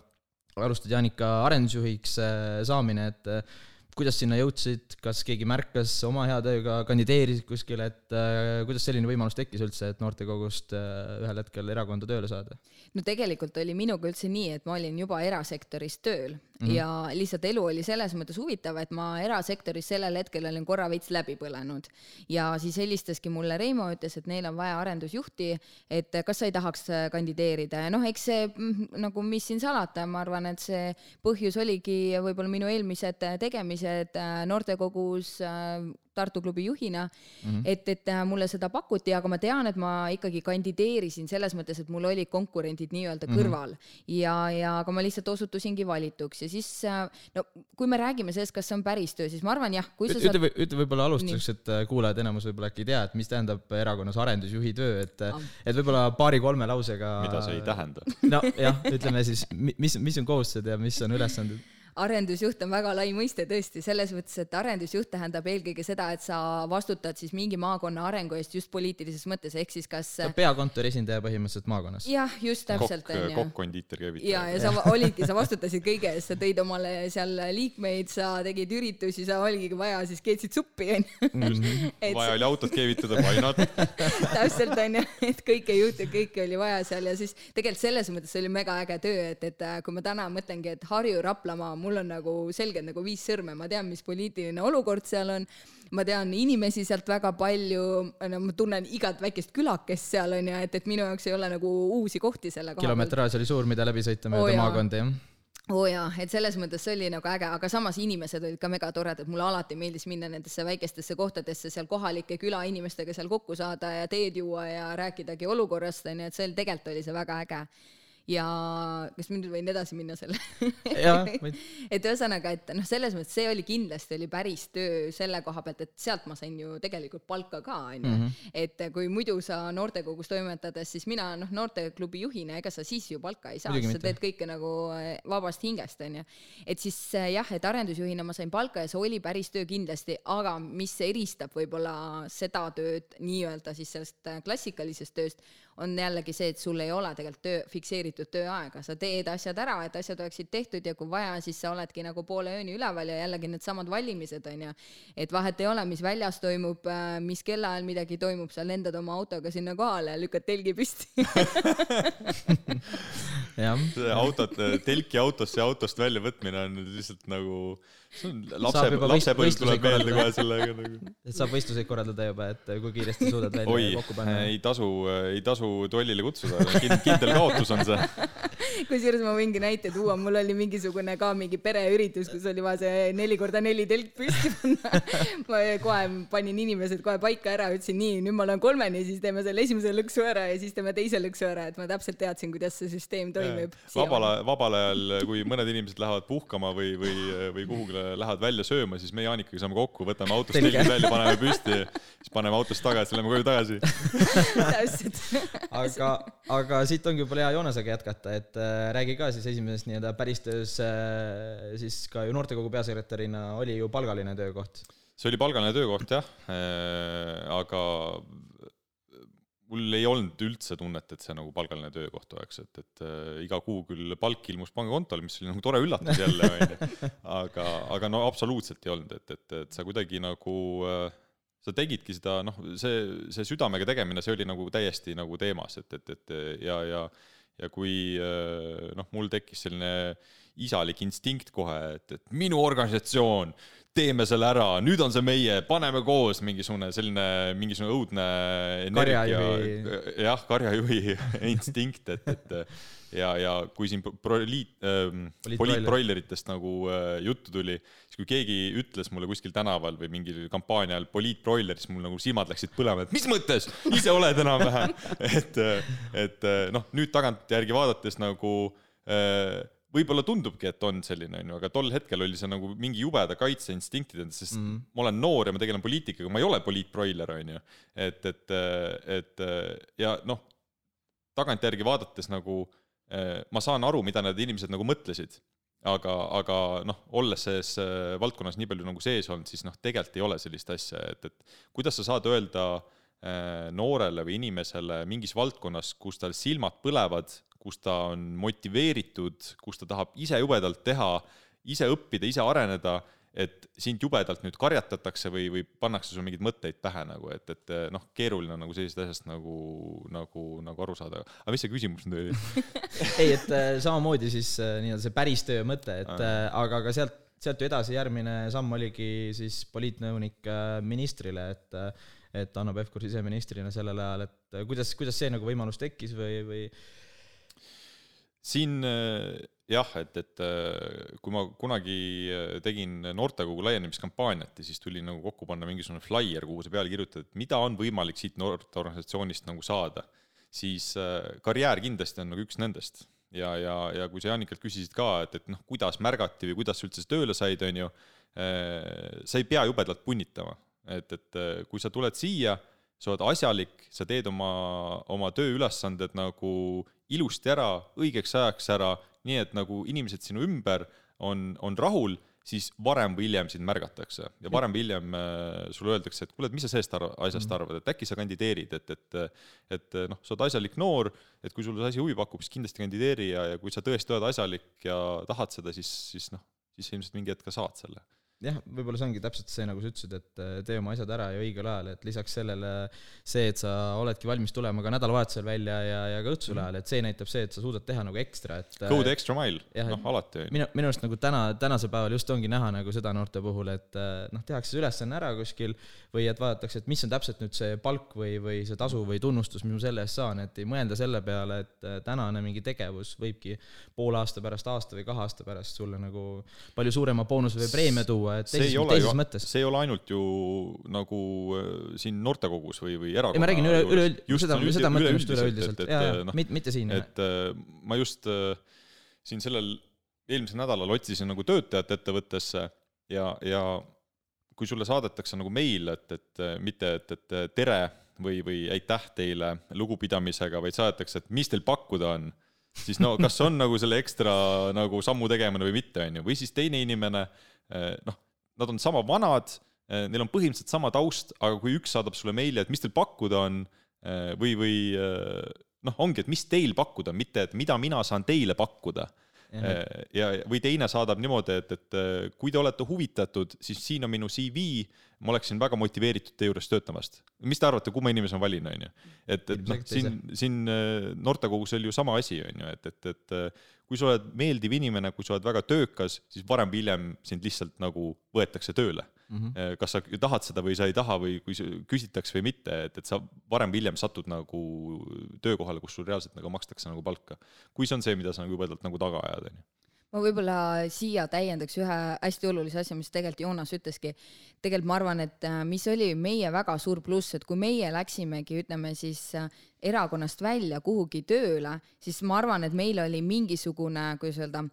alustad Jaanika arendusjuhiks äh, saamine, et äh, kuidas sinna jõudsid, kas keegi märkas oma hea tööga, kandideerisid kuskile, et äh, kuidas selline võimalus tekkis üldse, et noortekogust äh, ühel hetkel erakonda tööle saada? no tegelikult oli minuga üldse nii, et ma olin juba erasektoris tööl mm. -hmm. ja lihtsalt elu oli selles mõttes huvitav, et ma erasektoris sellel hetkel olin korra veits läbi põlenud ja siis helistaski mulle Reimo, ütles, et neil on vaja arendusjuhti, et kas sa ei tahaks äh, kandideerida ja noh, eks see mm, nagu mis siin salata, ma arvan, et see põhjus oligi võib-olla minu eelmised äh, tegemised äh, noortekogus äh, Tartu klubi juhina mm, -hmm. et, et äh, mulle seda pakuti, aga ma tean, et ma ikkagi kandideerisin selles mõttes, et mul olid konkurendid nii-öelda kõrval mm -hmm. ja, ja aga ma lihtsalt osutusingi valituks ja siis no kui me räägime sellest, kas see on päris töö, siis ma arvan jah, kui sa ütle saad, ütle võib-olla alustuseks, et kuulajad enamus võib-olla äkki ei tea, et mis tähendab erakonnas arendusjuhi töö, et Ah. et võib-olla paari-kolme lausega mida see ei tähenda. nojah, ütleme siis, mis, mis on kohustused ja mis on ülesanded? Arendusjuht on väga lai mõiste tõesti, selles mõttes, et arendusjuht tähendab eelkõige seda, et sa vastutad siis mingi maakonna arengu eest just poliitilises mõttes, ehk siis kas ta on peakontori esindaja põhimõtteliselt maakonnas. jah, just täpselt, onju kokk, kondiiter käivitaja. ja, ja sa olidki, sa vastutasid kõige eest, sa tõid omale seal liikmeid, sa tegid üritusi, sa oligi vaja, siis keetsid suppi, onju. et vaja oli autot keevitada, why not? täpselt onju, et kõike ei juhtu, kõike oli vaja seal ja siis tegelikult selles mõttes see oli mega äge töö, et, et äh, kui ma täna mõtlengi, et Harju, Raplamaa, mul on nagu selgelt nagu viis sõrme, ma tean, mis poliitiline olukord seal on ma tean inimesi sealt väga palju, no ma tunnen igat väikest külakest seal onju, et, et minu jaoks ei ole nagu uusi kohti selle koha peal. kilometraaž oli suur, mida läbi sõita mööda jaa. maakondi, jah. oo oh jaa, et selles mõttes see oli nagu äge, aga samas inimesed olid ka mega toredad, mulle alati meeldis minna nendesse väikestesse kohtadesse seal kohalike külainimestega seal kokku saada ja teed juua ja rääkidagi olukorrast onju, et see oli, tegelikult oli see väga äge. Ja kas ma nüüd võin edasi minna selle et ühesõnaga, et noh, selles mõttes see oli kindlasti oli päris töö selle koha pealt, et sealt ma sain ju tegelikult palka ka onju, mhm. et kui muidu sa noortekogus toimetades, siis mina noh, noorteklubi juhina, ega sa siis ju palka ei saa, sa teed kõike nagu eh, vabast hingest onju. et siis eh, jah, et arendusjuhina ma sain palka ja see oli päris töö kindlasti, aga mis eristab võib-olla seda tööd nii-öelda siis sellest eh, klassikalisest tööst on jällegi see, et sul ei ole tegelikult töö, fikseeritud tööaega, sa teed asjad ära, et asjad oleksid tehtud ja kui vaja, siis sa oledki nagu poole ööni üleval ja jällegi needsamad valimised on ju. et vahet ei ole, mis väljas toimub, äh, mis kellaajal midagi toimub, sa lendad oma autoga sinna kohale ja lükkad telgi püsti. Autot, telki autosse ja autost välja võtmine on lihtsalt nagu lapse, lapsepõlv tuleb meelde kohe sellega nagu. et saab võistluseid korraldada juba, et kui kiiresti suudad välja kokku panna. ei tasu, ei tasu tollile kutsuda, kindel kaotus on see. kusjuures ma võingi näite tuua, mul oli mingisugune ka mingi pereüritus, kus oli vaja see neli korda neli telk püsti panna. ma kohe panin inimesed kohe paika ära, ütlesin nii, nüüd ma olen kolmeni, siis teeme selle esimese lõksu ära ja siis teeme teise lõksu ära, et ma täpselt teadsin, kuidas see süsteem toimib. vabal, vabal ajal, kui mõned inimesed lähevad puhkama või, või, või kuhugile lähevad välja sööma, siis me Jaanikaga saame kokku, võtame autost telgid välja, paneme püsti, siis paneme autost tagasi, lähme koju tagasi täpselt aga, aga siit ongi võib-olla hea Joonasega jätkata, et äh, räägi ka siis esimesest nii-öelda päristöös äh, siis ka ju noortekogu peasekretärina oli ju palgaline töökoht. see oli palgaline töökoht jah äh,, aga mul ei olnud üldse tunnet, et see nagu palgaline töökoht oleks, et, et äh, iga kuu küll palk ilmus pangakontole, mis oli nagu tore üllatus jälle, onju. aga, aga no absoluutselt ei olnud, et, et, et sa kuidagi nagu äh, sa tegidki seda, noh, see, see südamega tegemine, see oli nagu täiesti nagu teemas, et, et, et ja, ja ja kui äh, noh, mul tekkis selline isalik instinkt kohe, et, et minu organisatsioon, teeme selle ära, nüüd on see meie, paneme koos mingisugune selline, mingisugune õudne energia, jah, karjajuhi instinkt, et, et ja, ja kui siin proliit ähm,, poliitbroileritest nagu äh, juttu tuli, siis kui keegi ütles mulle kuskil tänaval või mingil kampaania ajal poliitbroiler, siis mul nagu silmad läksid põlema, et mis mõttes, ise oled enam-vähem. Et, et noh, nüüd tagantjärgi vaadates nagu äh, võib-olla tundubki, et on selline, onju, aga tol hetkel oli see nagu mingi jubeda kaitseinstinktid, sest mm. ma olen noor ja ma tegelen poliitikaga, ma ei ole poliitbroiler, onju. et, et, et ja noh, tagantjärgi vaadates nagu eh, ma saan aru, mida need inimesed nagu mõtlesid, aga, aga noh, olles selles eh, valdkonnas nii palju nagu sees olnud, siis noh, tegelikult ei ole sellist asja, et, et kuidas sa saad öelda eh, noorele või inimesele mingis valdkonnas, kus tal silmad põlevad, kus ta on motiveeritud, kus ta tahab ise jubedalt teha, ise õppida, ise areneda, et sind jubedalt nüüd karjatatakse või, või pannakse sulle mingeid mõtteid pähe nagu, et, et noh, keeruline on nagu sellisest asjast nagu, nagu, nagu aru saada. aga mis see küsimus nüüd oli ei, et äh, samamoodi siis äh, nii-öelda see päris töö mõte, et äh, aga, aga sealt, sealt ju edasi järgmine samm oligi siis poliitnõunik ministrile, et et Hanno Pevkur siseministrina sellel ajal, et kuidas, kuidas see nagu võimalus tekkis või, või siin äh, jah, et, et äh, kui ma kunagi äh, tegin noortekogu laienemiskampaaniat ja siis tuli nagu kokku panna mingisugune flaier, kuhu sa peale kirjutad, et mida on võimalik siit noorteorganisatsioonist nagu saada, siis karjäär kindlasti on nagu üks nendest. ja, ja, ja kui sa Jannikalt küsisid ka, et, et noh, kuidas märgati või kuidas sa üldse tööle said, on ju, sa ei pea jubedalt punnitama, et, et kui sa tuled siia, sa oled asjalik, sa teed oma, oma tööülesanded nagu ilusti ära, õigeks ajaks ära, nii et nagu inimesed sinu ümber on, on rahul, siis varem või hiljem sind märgatakse ja varem või hiljem äh, sulle öeldakse, et kuule, et mis sa sellest arv, asjast mhm. arvad, et äkki sa kandideerid, et, et et noh, sa oled asjalik noor, et kui sulle see asi huvi pakub, siis kindlasti kandideeri ja, ja kui sa tõesti oled asjalik ja tahad seda, siis, siis noh, siis ilmselt mingi hetk ka saad selle jah, võib-olla see ongi täpselt see, nagu sa ütlesid, et äh, tee oma asjad ära ja õigel ajal, et lisaks sellele see, et sa oledki valmis tulema ka nädalavahetusel välja ja, ja ka õhtusel ajal, et see näitab see, et sa suudad teha nagu ekstra, et Go the extra mile, noh, alati. minu, minu arust nagu täna, tänasel päeval just ongi näha nagu seda noorte puhul, et äh, noh, tehakse see ülesanne ära kuskil või et vaadatakse, et mis on täpselt nüüd see palk või, või see tasu või tunnustus, mis ma selle eest saan, et ei mõelda selle peale, et äh, tänane mingi tegevus võibki poole aasta pärast, aasta või kahe aasta pärast sulle nagu palju suurema boonuse või preemia tuua, teises, teises ju, mõttes. see ei ole ainult ju nagu äh, siin noortekogus või, või erakonna ei, ma räägin üle, üleüld-, seda, seda mõtlen just üleüldiselt, jaa, jaa, noh, mitte, mitte siin. et äh, ma just siin sellel eelmisel nädalal otsisin nagu töötajat ettevõttesse ja, ja kui sulle saadetakse nagu meil, et, et mitte, et, et tere või, või aitäh teile lugupidamisega, vaid saadetakse, et mis teil pakkuda on, siis no kas on nagu selle ekstra nagu sammu tegemine või mitte, on ju, või siis teine inimene, noh, nad on sama vanad, neil on põhimõtteliselt sama taust, aga kui üks saadab sulle meili, et mis teil pakkuda on, või, või noh, ongi, et mis teil pakkuda, mitte et mida mina saan teile pakkuda ja, või teine saadab niimoodi, et, et äh, kui te olete huvitatud, siis siin on minu CV, ma oleksin väga motiveeritud teie juures töötamast. mis te arvate, kumma inimese ma valin, on ju? et, et noh, siin, siin äh, noortekogus oli ju sama asi, on ju, et, et, et kui sa oled meeldiv inimene, kui sa oled väga töökas, siis varem või hiljem sind lihtsalt nagu võetakse tööle mm. -hmm. kas sa tahad seda või sa ei taha või kui küsitakse või mitte, et, et sa varem või hiljem satud nagu töökohale, kus sul reaalselt nagu makstakse nagu palka. kui see on see, mida sa nagu jubedalt nagu taga ajad, on ju ma võib-olla siia täiendaks ühe hästi olulise asja, mis tegelikult Joonas ütleski. tegelikult ma arvan, et äh, mis oli meie väga suur pluss, et kui meie läksimegi, ütleme siis äh, erakonnast välja kuhugi tööle, siis ma arvan, et meil oli mingisugune, kuidas öelda,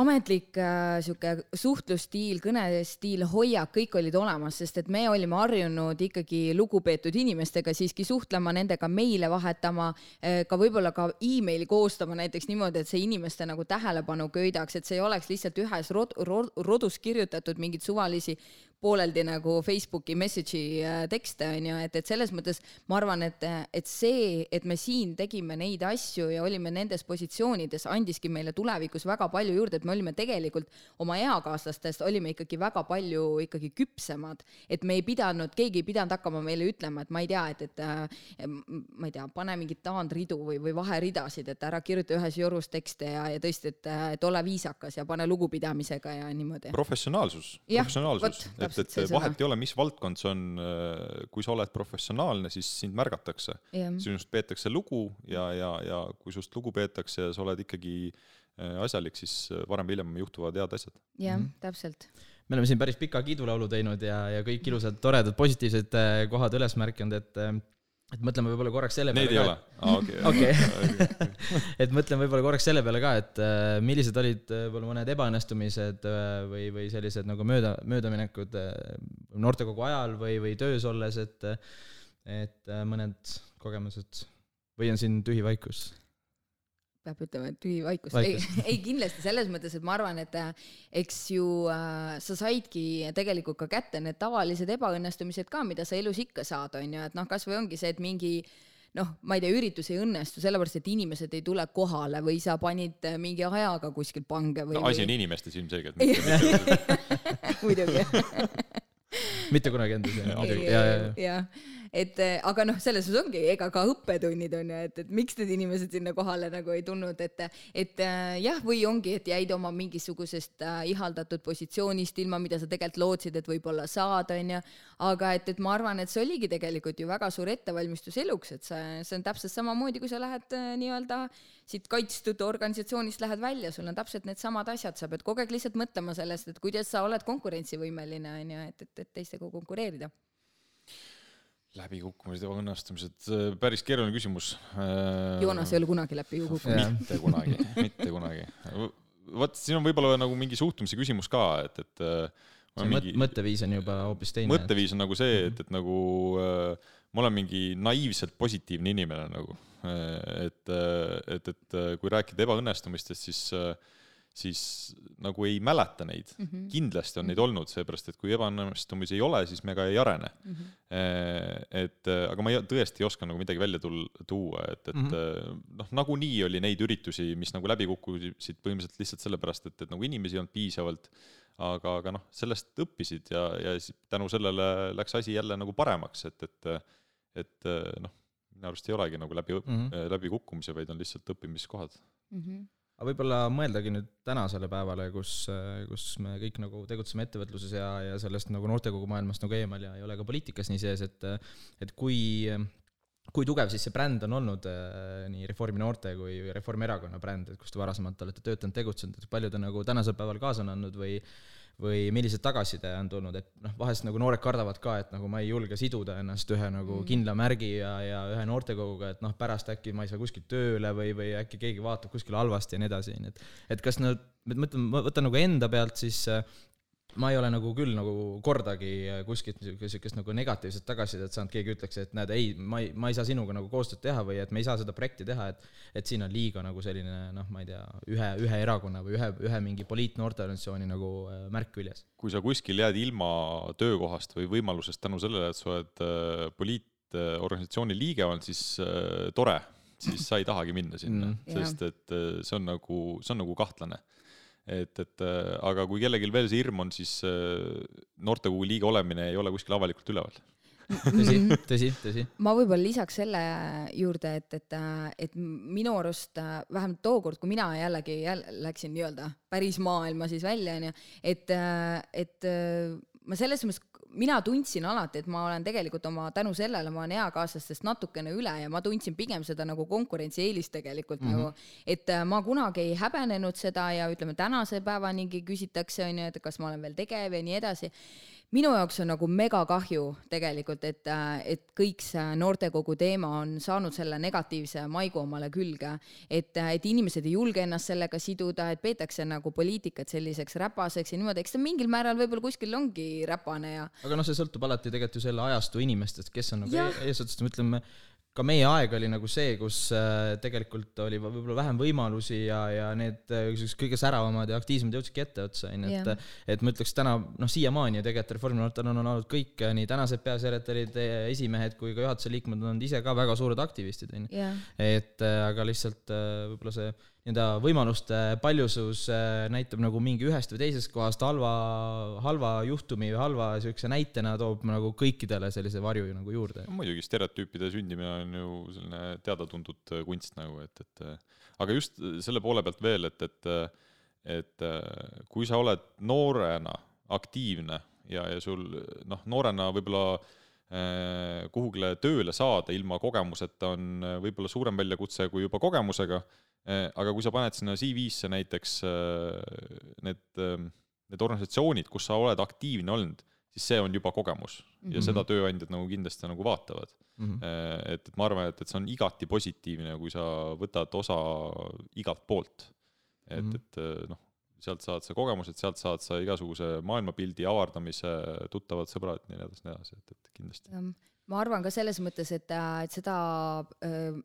ametlik äh, sihuke suhtlusstiil, kõnestiil, hoiak, kõik olid olemas, sest et me olime harjunud ikkagi lugupeetud inimestega siiski suhtlema, nendega meile vahetama äh,, ka võib-olla ka emaili koostama näiteks niimoodi, et see inimeste nagu tähelepanu köidaks, et see ei oleks lihtsalt ühes rod, rod, rodus kirjutatud mingeid suvalisi pooleldi nagu Facebooki message'i äh, tekste on ju, et, et selles mõttes ma arvan, et, et see, et me siin tegime neid asju ja olime nendes positsioonides, andiski meile tulevikus väga palju juurde, et me olime tegelikult oma eakaaslastest olime ikkagi väga palju ikkagi küpsemad, et me ei pidanud, keegi ei pidanud hakkama meile ütlema, et ma ei tea, et, et äh, ma ei tea, pane mingeid taandridu või, või vaheridasid, et ära kirjuta ühes jorus tekste ja, ja tõesti, et, et ole viisakas ja pane lugupidamisega ja niimoodi. professionaalsus, professionaalsus, et et, et vahet ei ole, mis valdkond see on, äh, kui sa oled professionaalne, siis sind märgatakse. sinust peetakse lugu ja, ja, ja kui sinust lugu peetakse ja sa oled ikkagi äh, asjalik, siis äh, varem või hiljem juhtuvad head asjad. jah mm -hmm., täpselt me oleme siin päris pika kiidulaulu teinud ja, ja kõik ilusad, toredad, positiivsed kohad üles märkinud, et et mõtleme võib-olla korraks selle Neid peale ka. Neid ei ole? okei. et mõtleme võib-olla korraks selle peale ka, et äh, millised olid äh, võib-olla mõned ebaõnnestumised äh, või, või sellised nagu mööda, möödaminekud noortekogu ajal või, või töös olles, et et mõned kogemused või on siin tühi vaikus? Peab ütlema, et tühi vaikus, ei, ei kindlasti selles mõttes, et ma arvan, et äh, eks ju äh, sa saidki tegelikult ka kätte need tavalised ebaõnnestumised ka, mida sa elus ikka saad, on ju, et noh, kasvõi ongi see, et mingi noh, ma ei tea, üritus ei õnnestu sellepärast, et inimesed ei tule kohale või sa panid äh, mingi ajaga kuskil pange või no asi on inimestes ilmselgelt muidugi. Mitte kunagi endas, jah, jah et eh, aga noh, selles suhtes ongi, ega ka õppetunnid on ju, et, et miks need inimesed sinna kohale nagu ei tulnud, et, et eh, jah, või ongi, et jäid oma mingisugusest äh, ihaldatud positsioonist ilma, mida sa tegelikult lootsid, et võib-olla saad, on ju. aga et, et ma arvan, et see oligi tegelikult ju väga suur ettevalmistus eluks, et see, see on täpselt samamoodi, kui sa lähed äh, nii-öelda siit kaitstud organisatsioonist lähed välja, sul on täpselt needsamad asjad, sa pead kogu aeg lihtsalt mõtlema sellest, et kuidas sa oled konkurentsivõimeline, on ju, et, et, et teistega konkureerida läbikukkumised, ebaõnnestumised, äh, päris keeruline küsimus. Äh, Joonas ei ole kunagi läbi kukkunud. mitte kunagi, mitte kunagi. vot siin on võib-olla nagu mingi suhtumise küsimus ka, et, et äh, see mingi... mõtteviis on juba hoopis teine. mõtteviis on nagu see, et, et nagu ma olen mingi naiivselt positiivne inimene nagu, et, et, et kui rääkida ebaõnnestumistest, siis siis nagu ei mäleta neid mm. -hmm. kindlasti on neid mhm. olnud, seepärast et kui ebaõnnestumisi ei ole, siis me ka ei arene mm. -hmm. et aga ma ei, tõesti ei oska nagu midagi välja tul-, tuua, et, et mm -hmm. noh, nagunii oli neid üritusi, mis nagu läbi kukkusid põhimõtteliselt lihtsalt sellepärast, et, et nagu inimesi ei olnud piisavalt, aga, aga noh, sellest õppisid ja, ja tänu sellele läks asi jälle nagu paremaks, et, et et noh, minu arust ei olegi nagu läbi mm, -hmm. läbikukkumise, vaid on lihtsalt õppimiskohad mm. -hmm aga võib-olla mõeldagi nüüd tänasele päevale, kus, kus me kõik nagu tegutseme ettevõtluses ja, ja sellest nagu noortekogu maailmast nagu eemal ja ei ole ka poliitikas nii sees, et et kui kui tugev siis see bränd on olnud äh, nii Reformi noorte kui Reformierakonna bränd, et kus te varasemalt olete töötanud, tegutsenud, et palju ta nagu tänasel päeval kaasa on andnud või või millised tagasiside on tulnud, et noh, vahest nagu noored kardavad ka, et nagu ma ei julge siduda ennast ühe nagu mm. kindla märgi ja, ja ühe noortekoguga, et noh, pärast äkki ma ei saa kuskilt tööle või, või äkki keegi vaatab kuskil halvasti ja nii edasi, nii et et kas nad, ma mõtlen, ma võtan nagu enda pealt siis ma ei ole nagu küll nagu kordagi kuskilt niisugust nagu negatiivset tagasisidet saanud, keegi ütleks, et näed, ei, ma ei, ma ei saa sinuga nagu koostööd teha või et me ei saa seda projekti teha, et et siin on liiga nagu selline noh, ma ei tea, ühe, ühe erakonna või ühe, ühe mingi poliitnoorteorganisatsiooni nagu äh, märk küljes. kui sa kuskil jääd ilma töökohast või võimalusest tänu sellele, et sa oled äh, poliitorganisatsiooni liige olnud, siis äh, tore, siis sa ei tahagi minna sinna mm., sest et see on nagu, see on nagu kahtlane et, et äh, aga kui kellelgi veel see hirm on, siis äh, noortekogu liige olemine ei ole kuskil avalikult üleval tõsi, tõsi, tõsi. ma võib-olla lisaks selle juurde, et, et, et minu arust vähemalt tookord, kui mina jällegi jälle läksin nii-öelda päris maailma siis välja, onju, et, et ma selles mõttes mina tundsin alati, et ma olen tegelikult oma, tänu sellele ma olen eakaaslastest natukene üle ja ma tundsin pigem seda nagu konkurentsieelist tegelikult mm -hmm. nagu, et äh, ma kunagi ei häbenenud seda ja ütleme, tänase päevanigi küsitakse, onju, et kas ma olen veel tegev ja nii edasi minu jaoks on nagu megakahju tegelikult, et, et kõik see noortekogu teema on saanud selle negatiivse maigu omale külge, et, et inimesed ei julge ennast sellega siduda, et peetakse nagu poliitikat selliseks räpaseks ja niimoodi, eks ta mingil määral võib-olla kuskil ongi räpane ja. aga noh, see sõltub alati tegelikult ju selle ajastu inimestest, kes on nagu eesotsas, ütleme ka meie aeg oli nagu see, kus äh, tegelikult oli võib-olla vähem võimalusi ja, ja need äh, kõige säravamad ja aktiivsemad jõudsidki etteotsa, onju, et et ma ütleks täna, noh, siiamaani ju tegelikult Reformierakonnal on olnud kõik, äh, nii tänased peasekretärid, esimehed kui ka juhatuse liikmed on olnud ise ka väga suured aktivistid, onju. et aga lihtsalt võib-olla see nii-öelda võimaluste paljusus äh, näitab nagu mingi ühest või teisest kohast halva, halva juhtumi või halva niisuguse näitena toob nagu kõikidele sellise varju nagu juurde. muidugi, stereotüüpide sündimine on ju selline teada-tuntud äh, kunst nagu, et, et äh, aga just selle poole pealt veel, et, et et kui sa oled noorena aktiivne ja, ja sul noh, noorena võib-olla kuhugile tööle saada ilma kogemuseta on võib-olla suurem väljakutse kui juba kogemusega aga kui sa paned sinna CV-sse näiteks äh, need, ähm, need organisatsioonid, kus sa oled aktiivne olnud, siis see on juba kogemus mm -hmm. ja seda tööandjad nagu kindlasti nagu vaatavad mm. -hmm. et, et ma arvan, et, et see on igati positiivne, kui sa võtad osa igalt poolt. et mm, -hmm. et noh, sealt saad sa kogemused, sealt saad sa igasuguse maailmapildi avardamise, tuttavad sõbrad, nii edasi, nii edasi, et, et kindlasti ma arvan ka selles mõttes, et, et seda,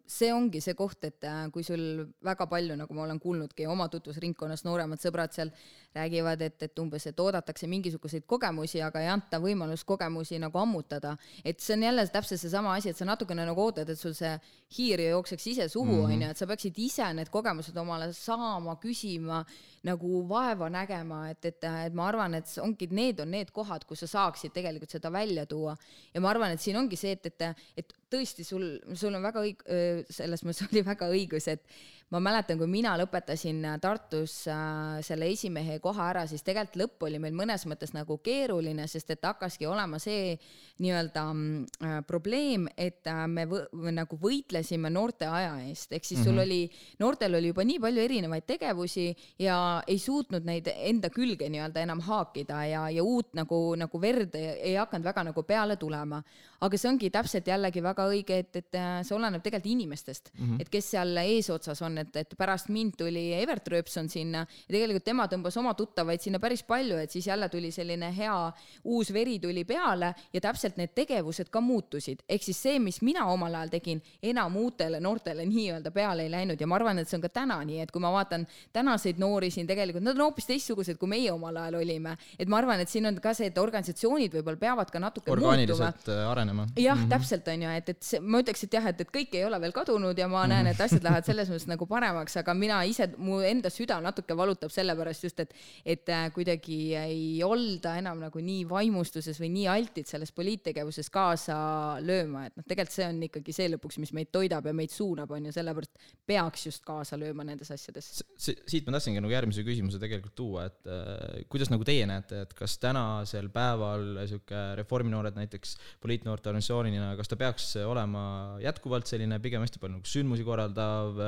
see ongi see koht, et kui sul väga palju, nagu ma olen kuulnudki oma tutvusringkonnas, nooremad sõbrad seal räägivad, et, et umbes, et oodatakse mingisuguseid kogemusi, aga ei anta võimalust kogemusi nagu ammutada. et see on jälle täpselt seesama asi, et sa natukene nagu ootad, et sul see hiir jookseks ise suhu, mhm. onju, et sa peaksid ise need kogemused omale saama, küsima nagu vaeva nägema, et, et, et ma arvan, et ongi, need on need kohad, kus sa saaksid tegelikult seda välja tuua. ja ma arvan, et siin ongi see, et, et, et tõesti sul, sul on väga õig-, selles mõttes oli väga õigus, et ma mäletan, kui mina lõpetasin Tartus äh, selle esimehe koha ära, siis tegelikult lõpp oli meil mõnes mõttes nagu keeruline, sest et hakkaski olema see nii-öelda äh, probleem, et äh, me võ, nagu võitlesime noorte aja eest, ehk siis mm -hmm. sul oli, noortel oli juba nii palju erinevaid tegevusi ja ei suutnud neid enda külge nii-öelda enam haakida ja, ja uut nagu, nagu verd ei, ei hakanud väga nagu peale tulema. aga see ongi täpselt jällegi väga õige, et, et see oleneb tegelikult inimestest mm, -hmm. et kes seal eesotsas on, et, et pärast mind tuli Evert Rööpson sinna ja tegelikult tema tõmbas oma tuttavaid sinna päris palju, et siis jälle tuli selline hea uus veri tuli peale ja täpselt need tegevused ka muutusid. ehk siis see, mis mina omal ajal tegin, enam uutele noortele nii-öelda peale ei läinud ja ma arvan, et see on ka täna nii, et kui ma vaatan tänaseid noori siin tegelikult, nad on hoopis teistsugused, kui meie omal ajal olime. et ma arvan, et siin on ka see, et organisatsioonid võib-olla peavad ka natuke orgaaniliselt muutuma. Äh, arenema. jah mm -hmm., täpselt on ju, et, et see, ma ütleks, et jah, et, et kõik ei ole veel kadunud ja ma näen, et asjad lähevad selles mõttes nagu paremaks, aga mina ise, mu enda süda natuke valutab sellepärast just, et, et äh, kuidagi ei olda enam nagu nii vaimustuses või nii altid selles poliittegevuses kaasa lööma, et noh, tegelikult see on ikkagi see lõpuks, mis meid toidab ja meid suunab, on ju, sellepärast peaks just kaasa lööma nendes asjades. siit ma tahtsingi nagu järgmise küsimuse tegelikult tuua, et äh, kuidas nagu teie näete, et kas tänasel päeval sihuke reforminoored näiteks poliitnoorte organisatsioonina, kas ta peaks olema jätkuvalt selline pigem hästi palju nagu sündmusi korraldav,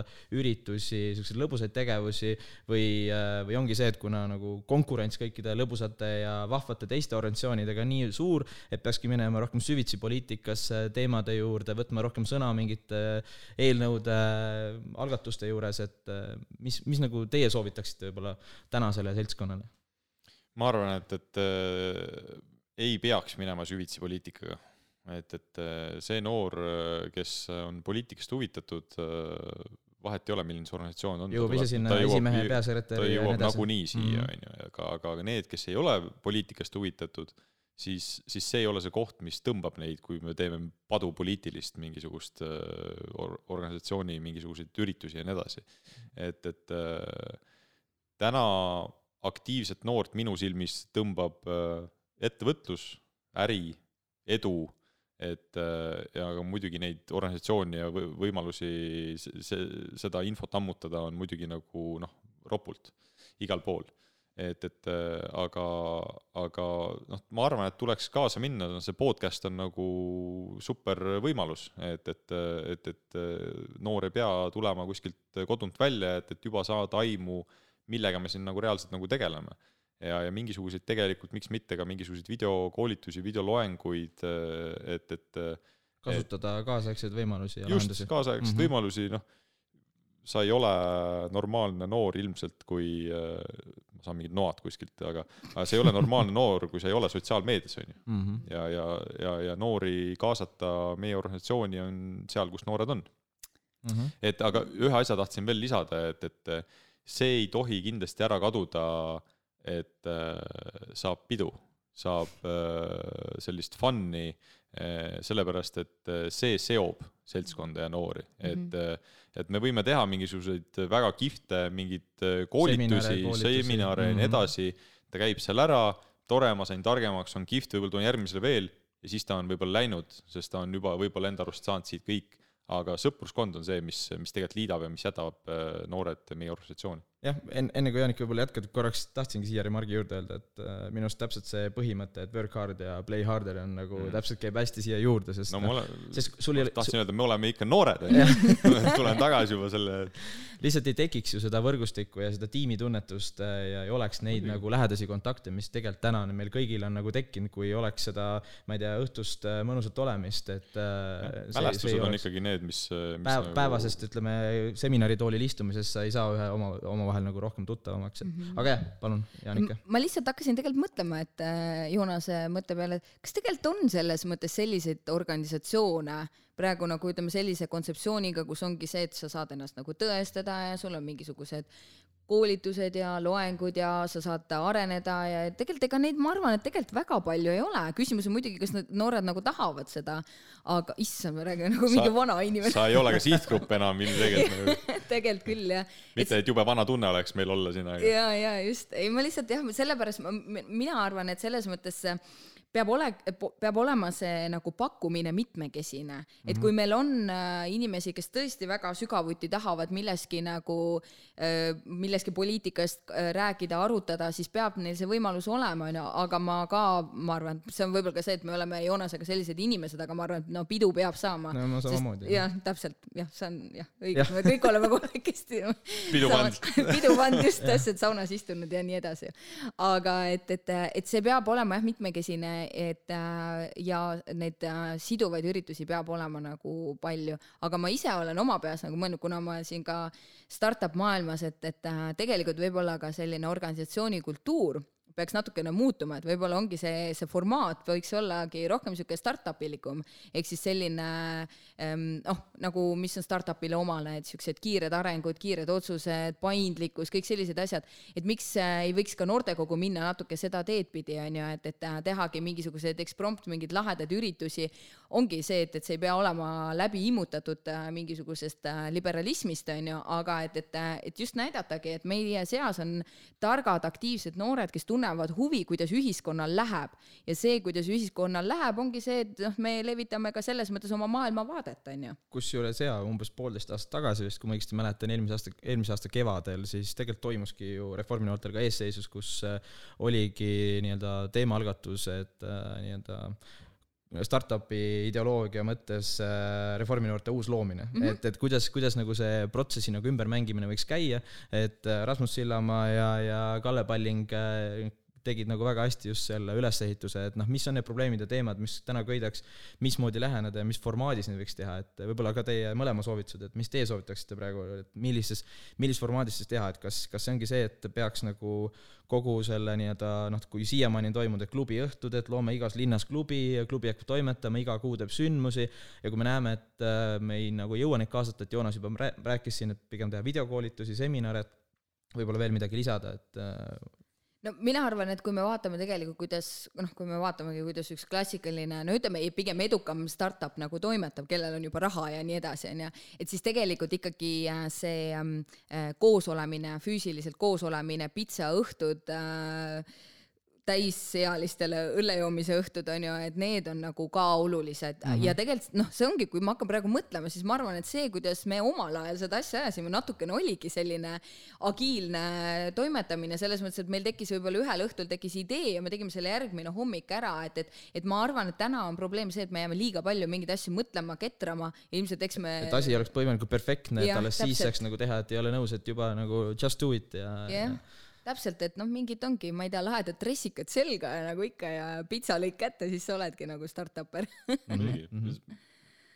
üritusi, siukseid lõbusaid tegevusi või, või ongi see, et kuna nagu konkurents kõikide lõbusate ja vahvate teiste organisatsioonidega nii suur, et peakski minema rohkem süvitsi poliitikasse, teemade juurde, võtma rohkem sõna mingite eelnõude, algatuste juures, et mis, mis nagu teie soovitaksite võib-olla tänasele seltskonnale? ma arvan, et, et äh, ei peaks minema süvitsi poliitikaga. et, et äh, see noor, kes on poliitikast huvitatud äh,, vahet ei ole, milline see organisatsioon on. jõuab ise sinna esimehe, peasekretäri ja nii edasi. nagunii siia, on ju, aga, aga need, kes ei ole poliitikast huvitatud, siis, siis see ei ole see koht, mis tõmbab neid, kui me teeme padupoliitilist mingisugust äh, or, organisatsiooni mingisuguseid üritusi ja nii edasi. et, et äh, täna aktiivset noort minu silmis tõmbab äh, ettevõtlus, äri, edu, et äh, ja aga muidugi neid organisatsioone ja võimalusi see, seda infot ammutada on muidugi nagu noh, ropult igal pool. et, et äh, aga, aga noh, ma arvan, et tuleks kaasa minna, see podcast on nagu super võimalus, et, et, et, et noor ei pea tulema kuskilt kodunt välja, et, et juba saada aimu äh, millega me siin nagu reaalselt nagu tegeleme. Ja, ja mingisuguseid tegelikult, miks mitte ka mingisuguseid videokoolitusi, videoloenguid, et, et kasutada et, kaasaegseid võimalusi ja just, lahendusi. kaasaegseid mm -hmm. võimalusi, noh, sa ei ole normaalne noor ilmselt, kui ma saan mingid noad kuskilt, aga, aga sa ei ole normaalne noor, kui sa ei ole sotsiaalmeedias, on ju. Mhm. ja, ja, ja, ja noori kaasata meie organisatsiooni on seal, kus noored on mm. -hmm. et aga ühe asja tahtsin veel lisada, et, et see ei tohi kindlasti ära kaduda, et äh, saab pidu, saab äh, sellist fun'i äh,, sellepärast et see seob seltskonda ja noori. Mm, -hmm. et et me võime teha mingisuguseid väga kihvte mingeid koolitusi, seminare ja nii mhm. edasi, ta käib seal ära, tore, ma sain targemaks, on kihvt, võib-olla tulen järgmisele veel. Ja siis ta on võib-olla läinud, sest ta on juba võib-olla enda arust saanud siit kõik. Aga sõpruskond on see, mis, mis tegelikult liidab ja mis jätab noored meie organisatsiooni jah, enne, enne kui Jaanik võib-olla jätkad, korraks tahtsingi siia remargi juurde öelda, et äh, minu arust täpselt see põhimõte, et work hard ja play harder on nagu mm. täpselt käib hästi siia juurde, sest no, no sest sul ei ole tahtsin su... öelda, me oleme ikka noored, on ju. tulen tagasi juba selle lihtsalt ei tekiks ju seda võrgustikku ja seda tiimitunnetust äh, ja ei oleks neid mm. nagu lähedasi kontakte, mis tegelikult täna meil kõigil on nagu tekkinud, kui oleks seda, ma ei tea, õhtust äh, mõnusat olemist, et äh, mälestused on ikkagi need, mis, mis päev, nagu... päevasest, ütleme, seminaritoolil istumisest sa ei saa ühe oma, oma omavahel nagu rohkem tuttavamaks, et mm -hmm. aga jah, palun, Jaanika. ma lihtsalt hakkasin tegelikult mõtlema, et äh, Joonase mõtte peale, et kas tegelikult on selles mõttes selliseid organisatsioone praegu nagu ütleme sellise kontseptsiooniga, kus ongi see, et sa saad ennast nagu tõestada ja sul on mingisugused koolitused ja loengud ja sa saad areneda ja tegelikult ega neid, ma arvan, et tegelikult väga palju ei ole. küsimus on muidugi, kas need noored nagu tahavad seda, aga issand, ma räägin nagu mingi vana inimene. sa ei ole ka sihtgrupp enam ilmselgelt nagu. tegelikult küll jah. mitte, et jube vana tunne oleks meil olla siin, ja, ja just, ei ma lihtsalt jah, sellepärast ma, mina arvan, et selles mõttes see peab ole, peab olema see nagu pakkumine mitmekesine, et kui meil on äh, inimesi, kes tõesti väga sügavuti tahavad milleski nagu äh,, millestki poliitikast äh, rääkida, arutada, siis peab neil see võimalus olema, onju, aga ma ka, ma arvan, see on võib-olla ka see, et me oleme Joonasega sellised inimesed, aga ma arvan, et no pidu peab saama. no ma samamoodi. jah, täpselt, jah, see on jah, õige, me kõik oleme kolmekesti. Pidupand pidupand just, täpselt saunas istunud ja nii edasi. aga et, et, et see peab olema jah, mitmekesine et äh, ja neid äh, siduvaid üritusi peab olema nagu palju, aga ma ise olen oma peas nagu mõelnud, kuna ma siin ka startup maailmas, et, et äh, tegelikult võib-olla ka selline organisatsiooni kultuur peaks natukene muutuma, et võib-olla ongi see, see formaat võiks ollagi rohkem niisugune startup ilikum, ehk siis selline ehm, noh, nagu mis on startup'ile omane, et niisugused kiired arengud, kiired otsused, paindlikkus, kõik sellised asjad, et miks ei võiks ka noortekogu minna natuke seda teed pidi, on ju, et, et tehagi mingisuguseid eksprompt, mingeid lahedaid üritusi, ongi see, et, et see ei pea olema läbi immutatud äh, mingisugusest äh, liberalismist, on ju, aga et, et, et just näidatagi, et meie seas on targad, aktiivsed noored, kes tunnevad huvi, kuidas ühiskonnal läheb. ja see, kuidas ühiskonnal läheb, ongi see, et noh, me levitame ka selles mõttes oma maailmavaadet, on ju. kusjuures jaa, umbes poolteist aastat tagasi vist, kui ma õigesti mäletan, eelmise aasta, eelmise aasta kevadel, siis tegelikult toimuski ju Reformi noortel ka eesseisus, kus äh, oligi nii-öelda teemaalgatus, et nii-öelda startup'i ideoloogia mõttes äh, reforminoorte uus loomine mm, -hmm. et, et kuidas, kuidas nagu see protsessi nagu ümbermängimine võiks käia, et äh, Rasmus Sillamaa ja, ja Kalle Palling äh, tegid nagu väga hästi just selle ülesehituse, et noh, mis on need probleemid ja teemad, mis täna köidaks, mismoodi läheneda ja mis formaadis neid võiks teha, et võib-olla ka teie mõlema soovitused, et mis teie soovitaksite praegu, et millises, millises formaadis siis teha, et kas, kas see ongi see, et peaks nagu kogu selle nii-öelda noh, kui siiamaani on toimunud, et klubiõhtud, et loome igas linnas klubi, klubi hakkab toimetama, iga kuu teeb sündmusi ja kui me näeme, et äh, me ei nagu ei jõua neid kaasata, et Joonas juba rääkis siin, et pigem teha videokoolitusi, seminare, et võib-olla veel midagi lisada, et äh, no mina arvan, et kui me vaatame tegelikult, kuidas noh, kui me vaatamegi, kuidas üks klassikaline, no ütleme pigem edukam startup nagu toimetab, kellel on juba raha ja nii edasi, on ju, et siis tegelikult ikkagi äh, see äh, koosolemine, füüsiliselt koosolemine, pitsaõhtud äh,, täisealistele õllejoomise õhtud on ju, et need on nagu ka olulised mm -hmm. ja tegelikult noh, see ongi, kui ma hakkan praegu mõtlema, siis ma arvan, et see, kuidas me omal ajal seda asja ajasime, natukene oligi selline agiilne toimetamine selles mõttes, et meil tekkis võib-olla ühel õhtul tekkis idee ja me tegime selle järgmine hommik ära, et, et, et ma arvan, et täna on probleem see, et me jääme liiga palju mingeid asju mõtlema, ketrama ja ilmselt eks me. et asi oleks põhimõtteliselt perfektne, et alles täpselt. siis saaks nagu teha, et ei ole nõus, et juba nagu just do it ja yeah. ja täpselt, et noh, mingid ongi, ma ei tea, lahedad dressikad selga ja nagu ikka ja pitsalõik kätte, siis sa oledki nagu startupper muidugi mm -hmm.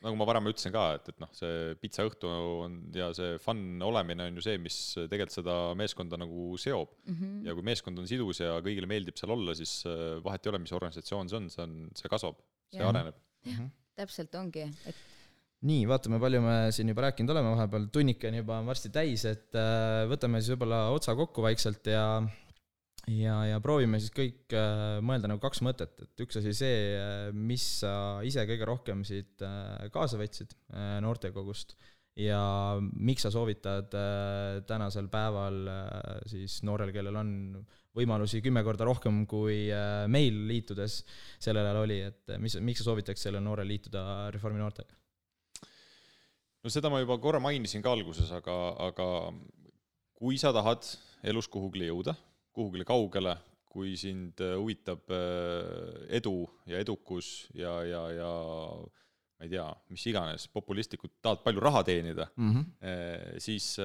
nagu ma varem ütlesin ka, et, et noh, see pitsaõhtu on ja see fun olemine on ju see, mis tegelikult seda meeskonda nagu seob mm. -hmm. ja kui meeskond on sidus ja kõigile meeldib seal olla, siis äh, vahet ei ole, mis organisatsioon see on, see on, see kasvab, see ja. areneb. Mm -hmm. täpselt ongi, et nii, vaatame, palju me siin juba rääkinud oleme, vahepeal juba on varsti täis, et äh, võtame siis võib-olla otsa kokku vaikselt ja ja, ja proovime siis kõik äh, mõelda nagu kaks mõtet, et üks asi see, äh, mis sa ise kõige rohkem siit kaasa võtsid noortekogust ja miks sa soovitad tänasel päeval siis noorel, kellel on võimalusi kümme korda rohkem kui meil liitudes sellel ajal oli, et mis, miks sa soovitaks sellel noorel liituda Reformi noortega? No seda ma juba korra mainisin ka alguses, aga, aga kui sa tahad elus kuhugile jõuda, kuhugile kaugele, kui sind äh, huvitab äh, edu ja edukus ja, ja, ja ma ei tea, mis iganes, populistlikult tahad palju raha teenida mm, -hmm. siis,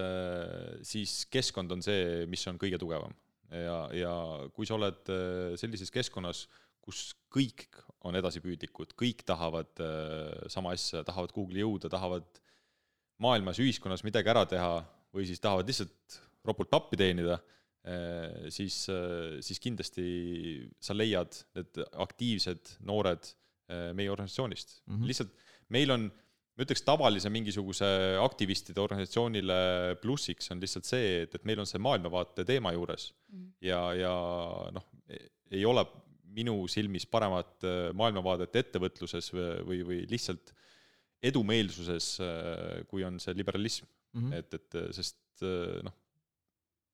siis keskkond on see, mis on kõige tugevam. ja, ja kui sa oled sellises keskkonnas, kus kõik on edasipüüdlikud, kõik tahavad sama asja, tahavad kuhugile jõuda, tahavad maailmas, ühiskonnas midagi ära teha või siis tahavad lihtsalt ropult pappi teenida, eh, siis, eh, siis kindlasti sa leiad need aktiivsed noored eh, meie organisatsioonist mm. -hmm. lihtsalt meil on, ma ütleks, tavalise mingisuguse aktivistide organisatsioonile plussiks on lihtsalt see, et, et meil on see maailmavaate teema juures mm -hmm. ja, ja noh, ei ole minu silmis paremat maailmavaadet ettevõtluses või, või, või lihtsalt edumeelsuses, äh, kui on see liberalism mm, -hmm. et, et sest äh, noh,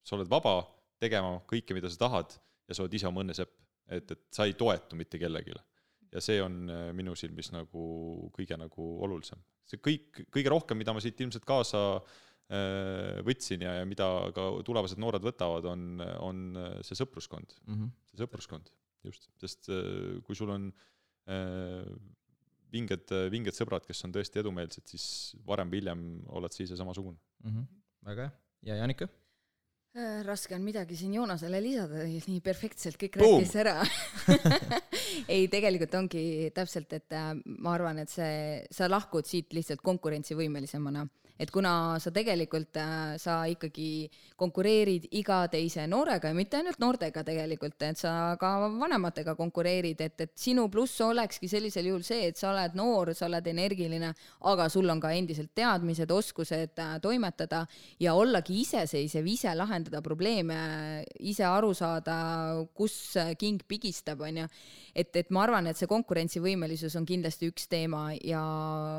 sa oled vaba tegema kõike, mida sa tahad ja sa oled ise oma õnnesepp, et, et sa ei toetu mitte kellelegi. ja see on äh, minu silmis nagu kõige nagu olulisem. see kõik, kõige rohkem, mida ma siit ilmselt kaasa võtsin ja, ja mida ka tulevased noored võtavad, on, on see sõpruskond mm, -hmm. see sõpruskond, just, sest kui sul on vinged, vinged sõbrad, kes on tõesti edumeelsed, siis varem või hiljem oled sa ise samasugune mm. -hmm. väga hea, ja Janika? Äh, raske on midagi siin Joonasele lisada, nii perfektselt kõik Boom. rääkis ära ei, tegelikult ongi täpselt, et äh, ma arvan, et see, sa lahkud siit lihtsalt konkurentsivõimelisemana et kuna sa tegelikult, äh, sa ikkagi konkureerid iga teise noorega ja mitte ainult noortega tegelikult, et sa ka vanematega konkureerid, et, et sinu pluss olekski sellisel juhul see, et sa oled noor, sa oled energiline, aga sul on ka endiselt teadmised, oskused äh, toimetada ja ollagi iseseisev, ise lahendada probleeme, ise aru saada, kus king pigistab, onju et, et ma arvan, et see konkurentsivõimelisus on kindlasti üks teema ja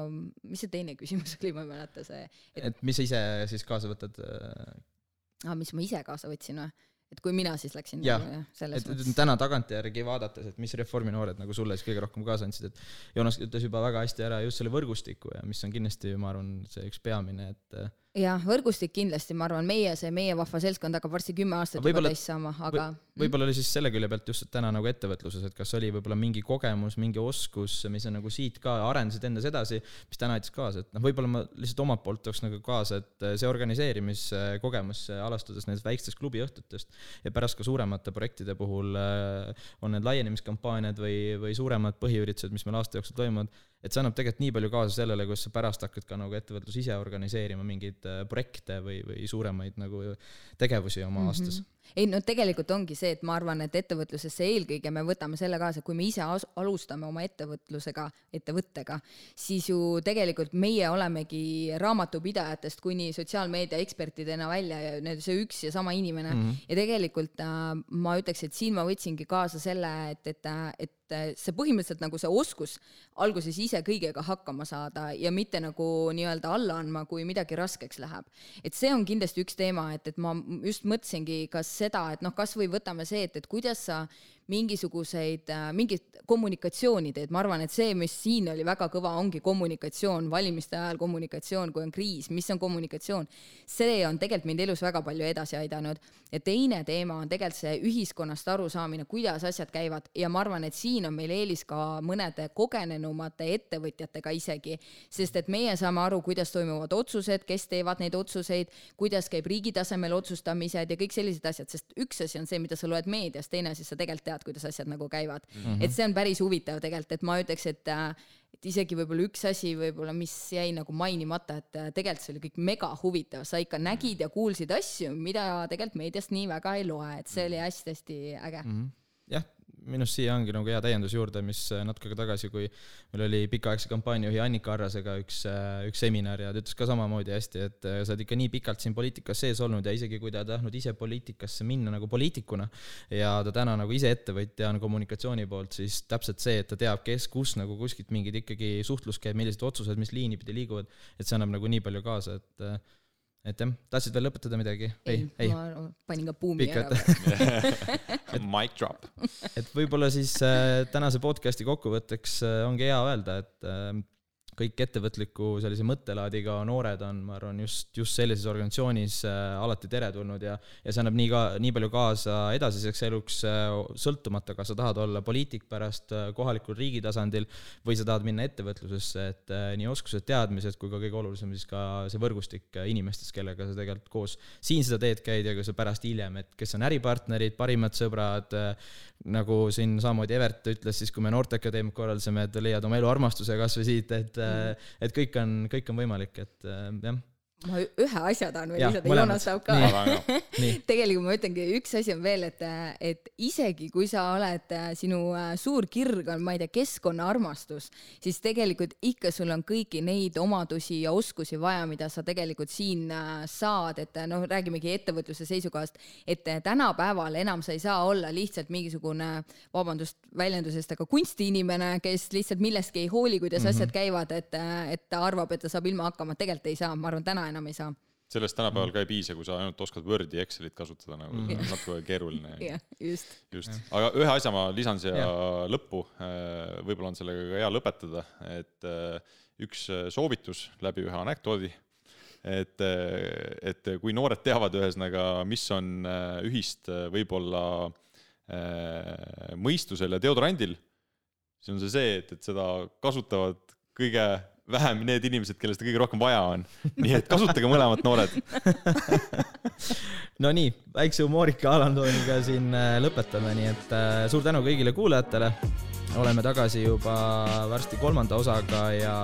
mis see teine küsimus oli, ma ei mäleta see et.... et mis sa ise siis kaasa võtad? aa, mis ma ise kaasa võtsin või? et kui mina siis läksin jah nagu,, et mõttes. täna tagantjärgi vaadates, et mis Reformi noored nagu sulle siis kõige rohkem kaasa andsid, et Joonas ütles juba väga hästi ära just selle võrgustiku ja mis on kindlasti, ma arvan, see üks peamine, et jah, võrgustik kindlasti, ma arvan, meie, see meie vahva seltskond hakkab varsti kümme aastat juba täis saama, aga võib-olla oli siis selle külje pealt just, täna nagu ettevõtluses, et kas oli võib-olla mingi kogemus, mingi oskus, mis on nagu siit ka, arendasid endas edasi, mis täna aitas kaasa, et noh, võib-olla ma lihtsalt omalt poolt tooks nagu kaasa, et see organiseerimiskogemus alustades nendest väikestest klubiõhtutest ja pärast ka suuremate projektide puhul on need laienemiskampaaniad või, või suuremad põhiüritused, mis meil aasta jooksul toimuvad, et see annab tegelikult nii palju kaasa sellele, kus sa pärast hakkad ka nagu ettevõtlus ise organiseerima mingeid projekte või, või suuremaid nagu tegevusi oma mm -hmm. aastas ei no tegelikult ongi see, et ma arvan, et ettevõtlusesse eelkõige me võtame selle kaasa, kui me ise alustame oma ettevõtlusega, ettevõttega, siis ju tegelikult meie olemegi raamatupidajatest kuni sotsiaalmeedia ekspertidena välja ja need, see üks ja sama inimene mm -hmm. ja tegelikult äh, ma ütleks, et siin ma võtsingi kaasa selle, et, et, et see põhimõtteliselt nagu see oskus alguses ise kõigega hakkama saada ja mitte nagu nii-öelda alla andma, kui midagi raskeks läheb. et see on kindlasti üks teema, et, et ma just mõtlesingi, kas seda, et noh, kasvõi võtame see, et, et kuidas sa mingisuguseid, äh, mingit kommunikatsiooni teed, ma arvan, et see, mis siin oli väga kõva, ongi kommunikatsioon, valimiste ajal kommunikatsioon, kui on kriis, mis on kommunikatsioon. see on tegelikult mind elus väga palju edasi aidanud. ja teine teema on tegelikult see ühiskonnast arusaamine, kuidas asjad käivad ja ma arvan, et siin on meil eelis ka mõnede kogenenumate ettevõtjatega isegi, sest et meie saame aru, kuidas toimuvad otsused, kes teevad neid otsuseid, kuidas käib riigi tasemel otsustamised ja kõik sellised asjad, sest üks asi on see, mida sa loed meediast, teine asi, sa tegelikult tead, kuidas asjad nagu käivad mm. -hmm. et see on päris huvitav tegelikult, et ma ütleks, et äh, et isegi võib-olla üks asi võib-olla, mis jäi nagu mainimata, et äh, tegelikult see oli kõik mega huvitav, sa ikka nägid ja kuulsid asju, mida tegelikult meediast nii väga ei loe, et see oli hästi-hästi äge mm. -hmm. Minu arust siia ongi nagu hea täiendus juurde, mis äh, natuke aega tagasi, kui meil oli pikaaegse kampaaniajuhi Annika Arrasega üks, äh, üks seminar ja ta ütles ka samamoodi hästi, et äh, sa oled ikka nii pikalt siin poliitikas sees olnud ja isegi kui ta ei tahtnud ise poliitikasse minna nagu poliitikuna ja ta täna nagu ise ettevõtja on kommunikatsiooni poolt, siis täpselt see, et ta teab, kes, kus nagu kuskilt mingid ikkagi suhtlus käib, millised otsused, mis liini pidi liiguvad, et see annab nagu nii palju kaasa, et et jah, tahtsid veel lõpetada midagi? ei, ei, ma panin ka buumi ära. et mic drop. et võib-olla siis äh, tänase podcast'i kokkuvõtteks äh, ongi hea öelda, et äh, kõik ettevõtliku sellise mõttelaadiga noored on, ma arvan, just, just sellises organisatsioonis äh, alati teretulnud ja, ja see annab nii ka, nii palju kaasa edasiseks eluks äh,, sõltumata, kas sa tahad olla poliitik pärast äh, kohalikul riigi tasandil või sa tahad minna ettevõtlusesse, et nii oskused, teadmised kui ka kõige olulisem siis ka see võrgustik inimestest, kellega sa tegelikult koos siin seda teed käid ja ka sa pärast hiljem, et kes on äripartnerid, parimad sõbrad nagu siin samamoodi Evert ütles siis, kui me Noorteakadeemiat korraldasime, et leiad oma elu armastuse kas või siit, et mm., et kõik on, kõik on võimalik, et jah ma ühe asja tahan veel lisada, Joonas tahab ka. tegelikult ma ütlengi, üks asi on veel, et, et isegi kui sa oled, sinu äh, suur kirg on, ma ei tea, keskkonnaarmastus, siis tegelikult ikka sul on kõiki neid omadusi ja oskusi vaja, mida sa tegelikult siin äh, saad, et noh, räägimegi ettevõtluse seisukohast, et tänapäeval enam sa ei saa olla lihtsalt mingisugune, vabandust väljendusest, aga kunstiinimene, kes lihtsalt millestki ei hooli, kuidas mm -hmm. asjad käivad, et, et ta arvab, et ta saab ilma hakkama, tegelikult ei saa, ma arvan, täna enam ei saa sellest tänapäeval ka ei piisa, kui sa ainult oskad Wordi ja Excelit kasutada, nagu mm -hmm. natuke keeruline. jah, just. just, aga ühe asja ma lisan siia ja. lõppu, äh, võib-olla on sellega ka hea lõpetada, et äh, üks äh, soovitus läbi ühe anekdoodi, et, et kui noored teavad ühesõnaga, mis on ühist võib-olla mõistusel ja deodorandil, siis on see see, et, et seda kasutavad kõige vähem need inimesed, kellel seda kõige rohkem vaja on. nii et kasutage mõlemat, noored Nonii, väikse humoorika alantooniga siin äh, lõpetame, nii et äh, suur tänu kõigile kuulajatele. oleme tagasi juba varsti kolmanda osaga ja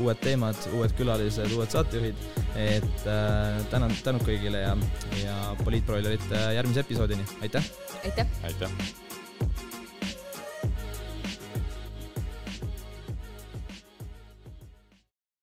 uued teemad, uued külalised, uued saatejuhid. et äh, tänan, tänud kõigile ja, ja poliitbroilerit järgmise episoodini, aitäh. aitäh. aitäh.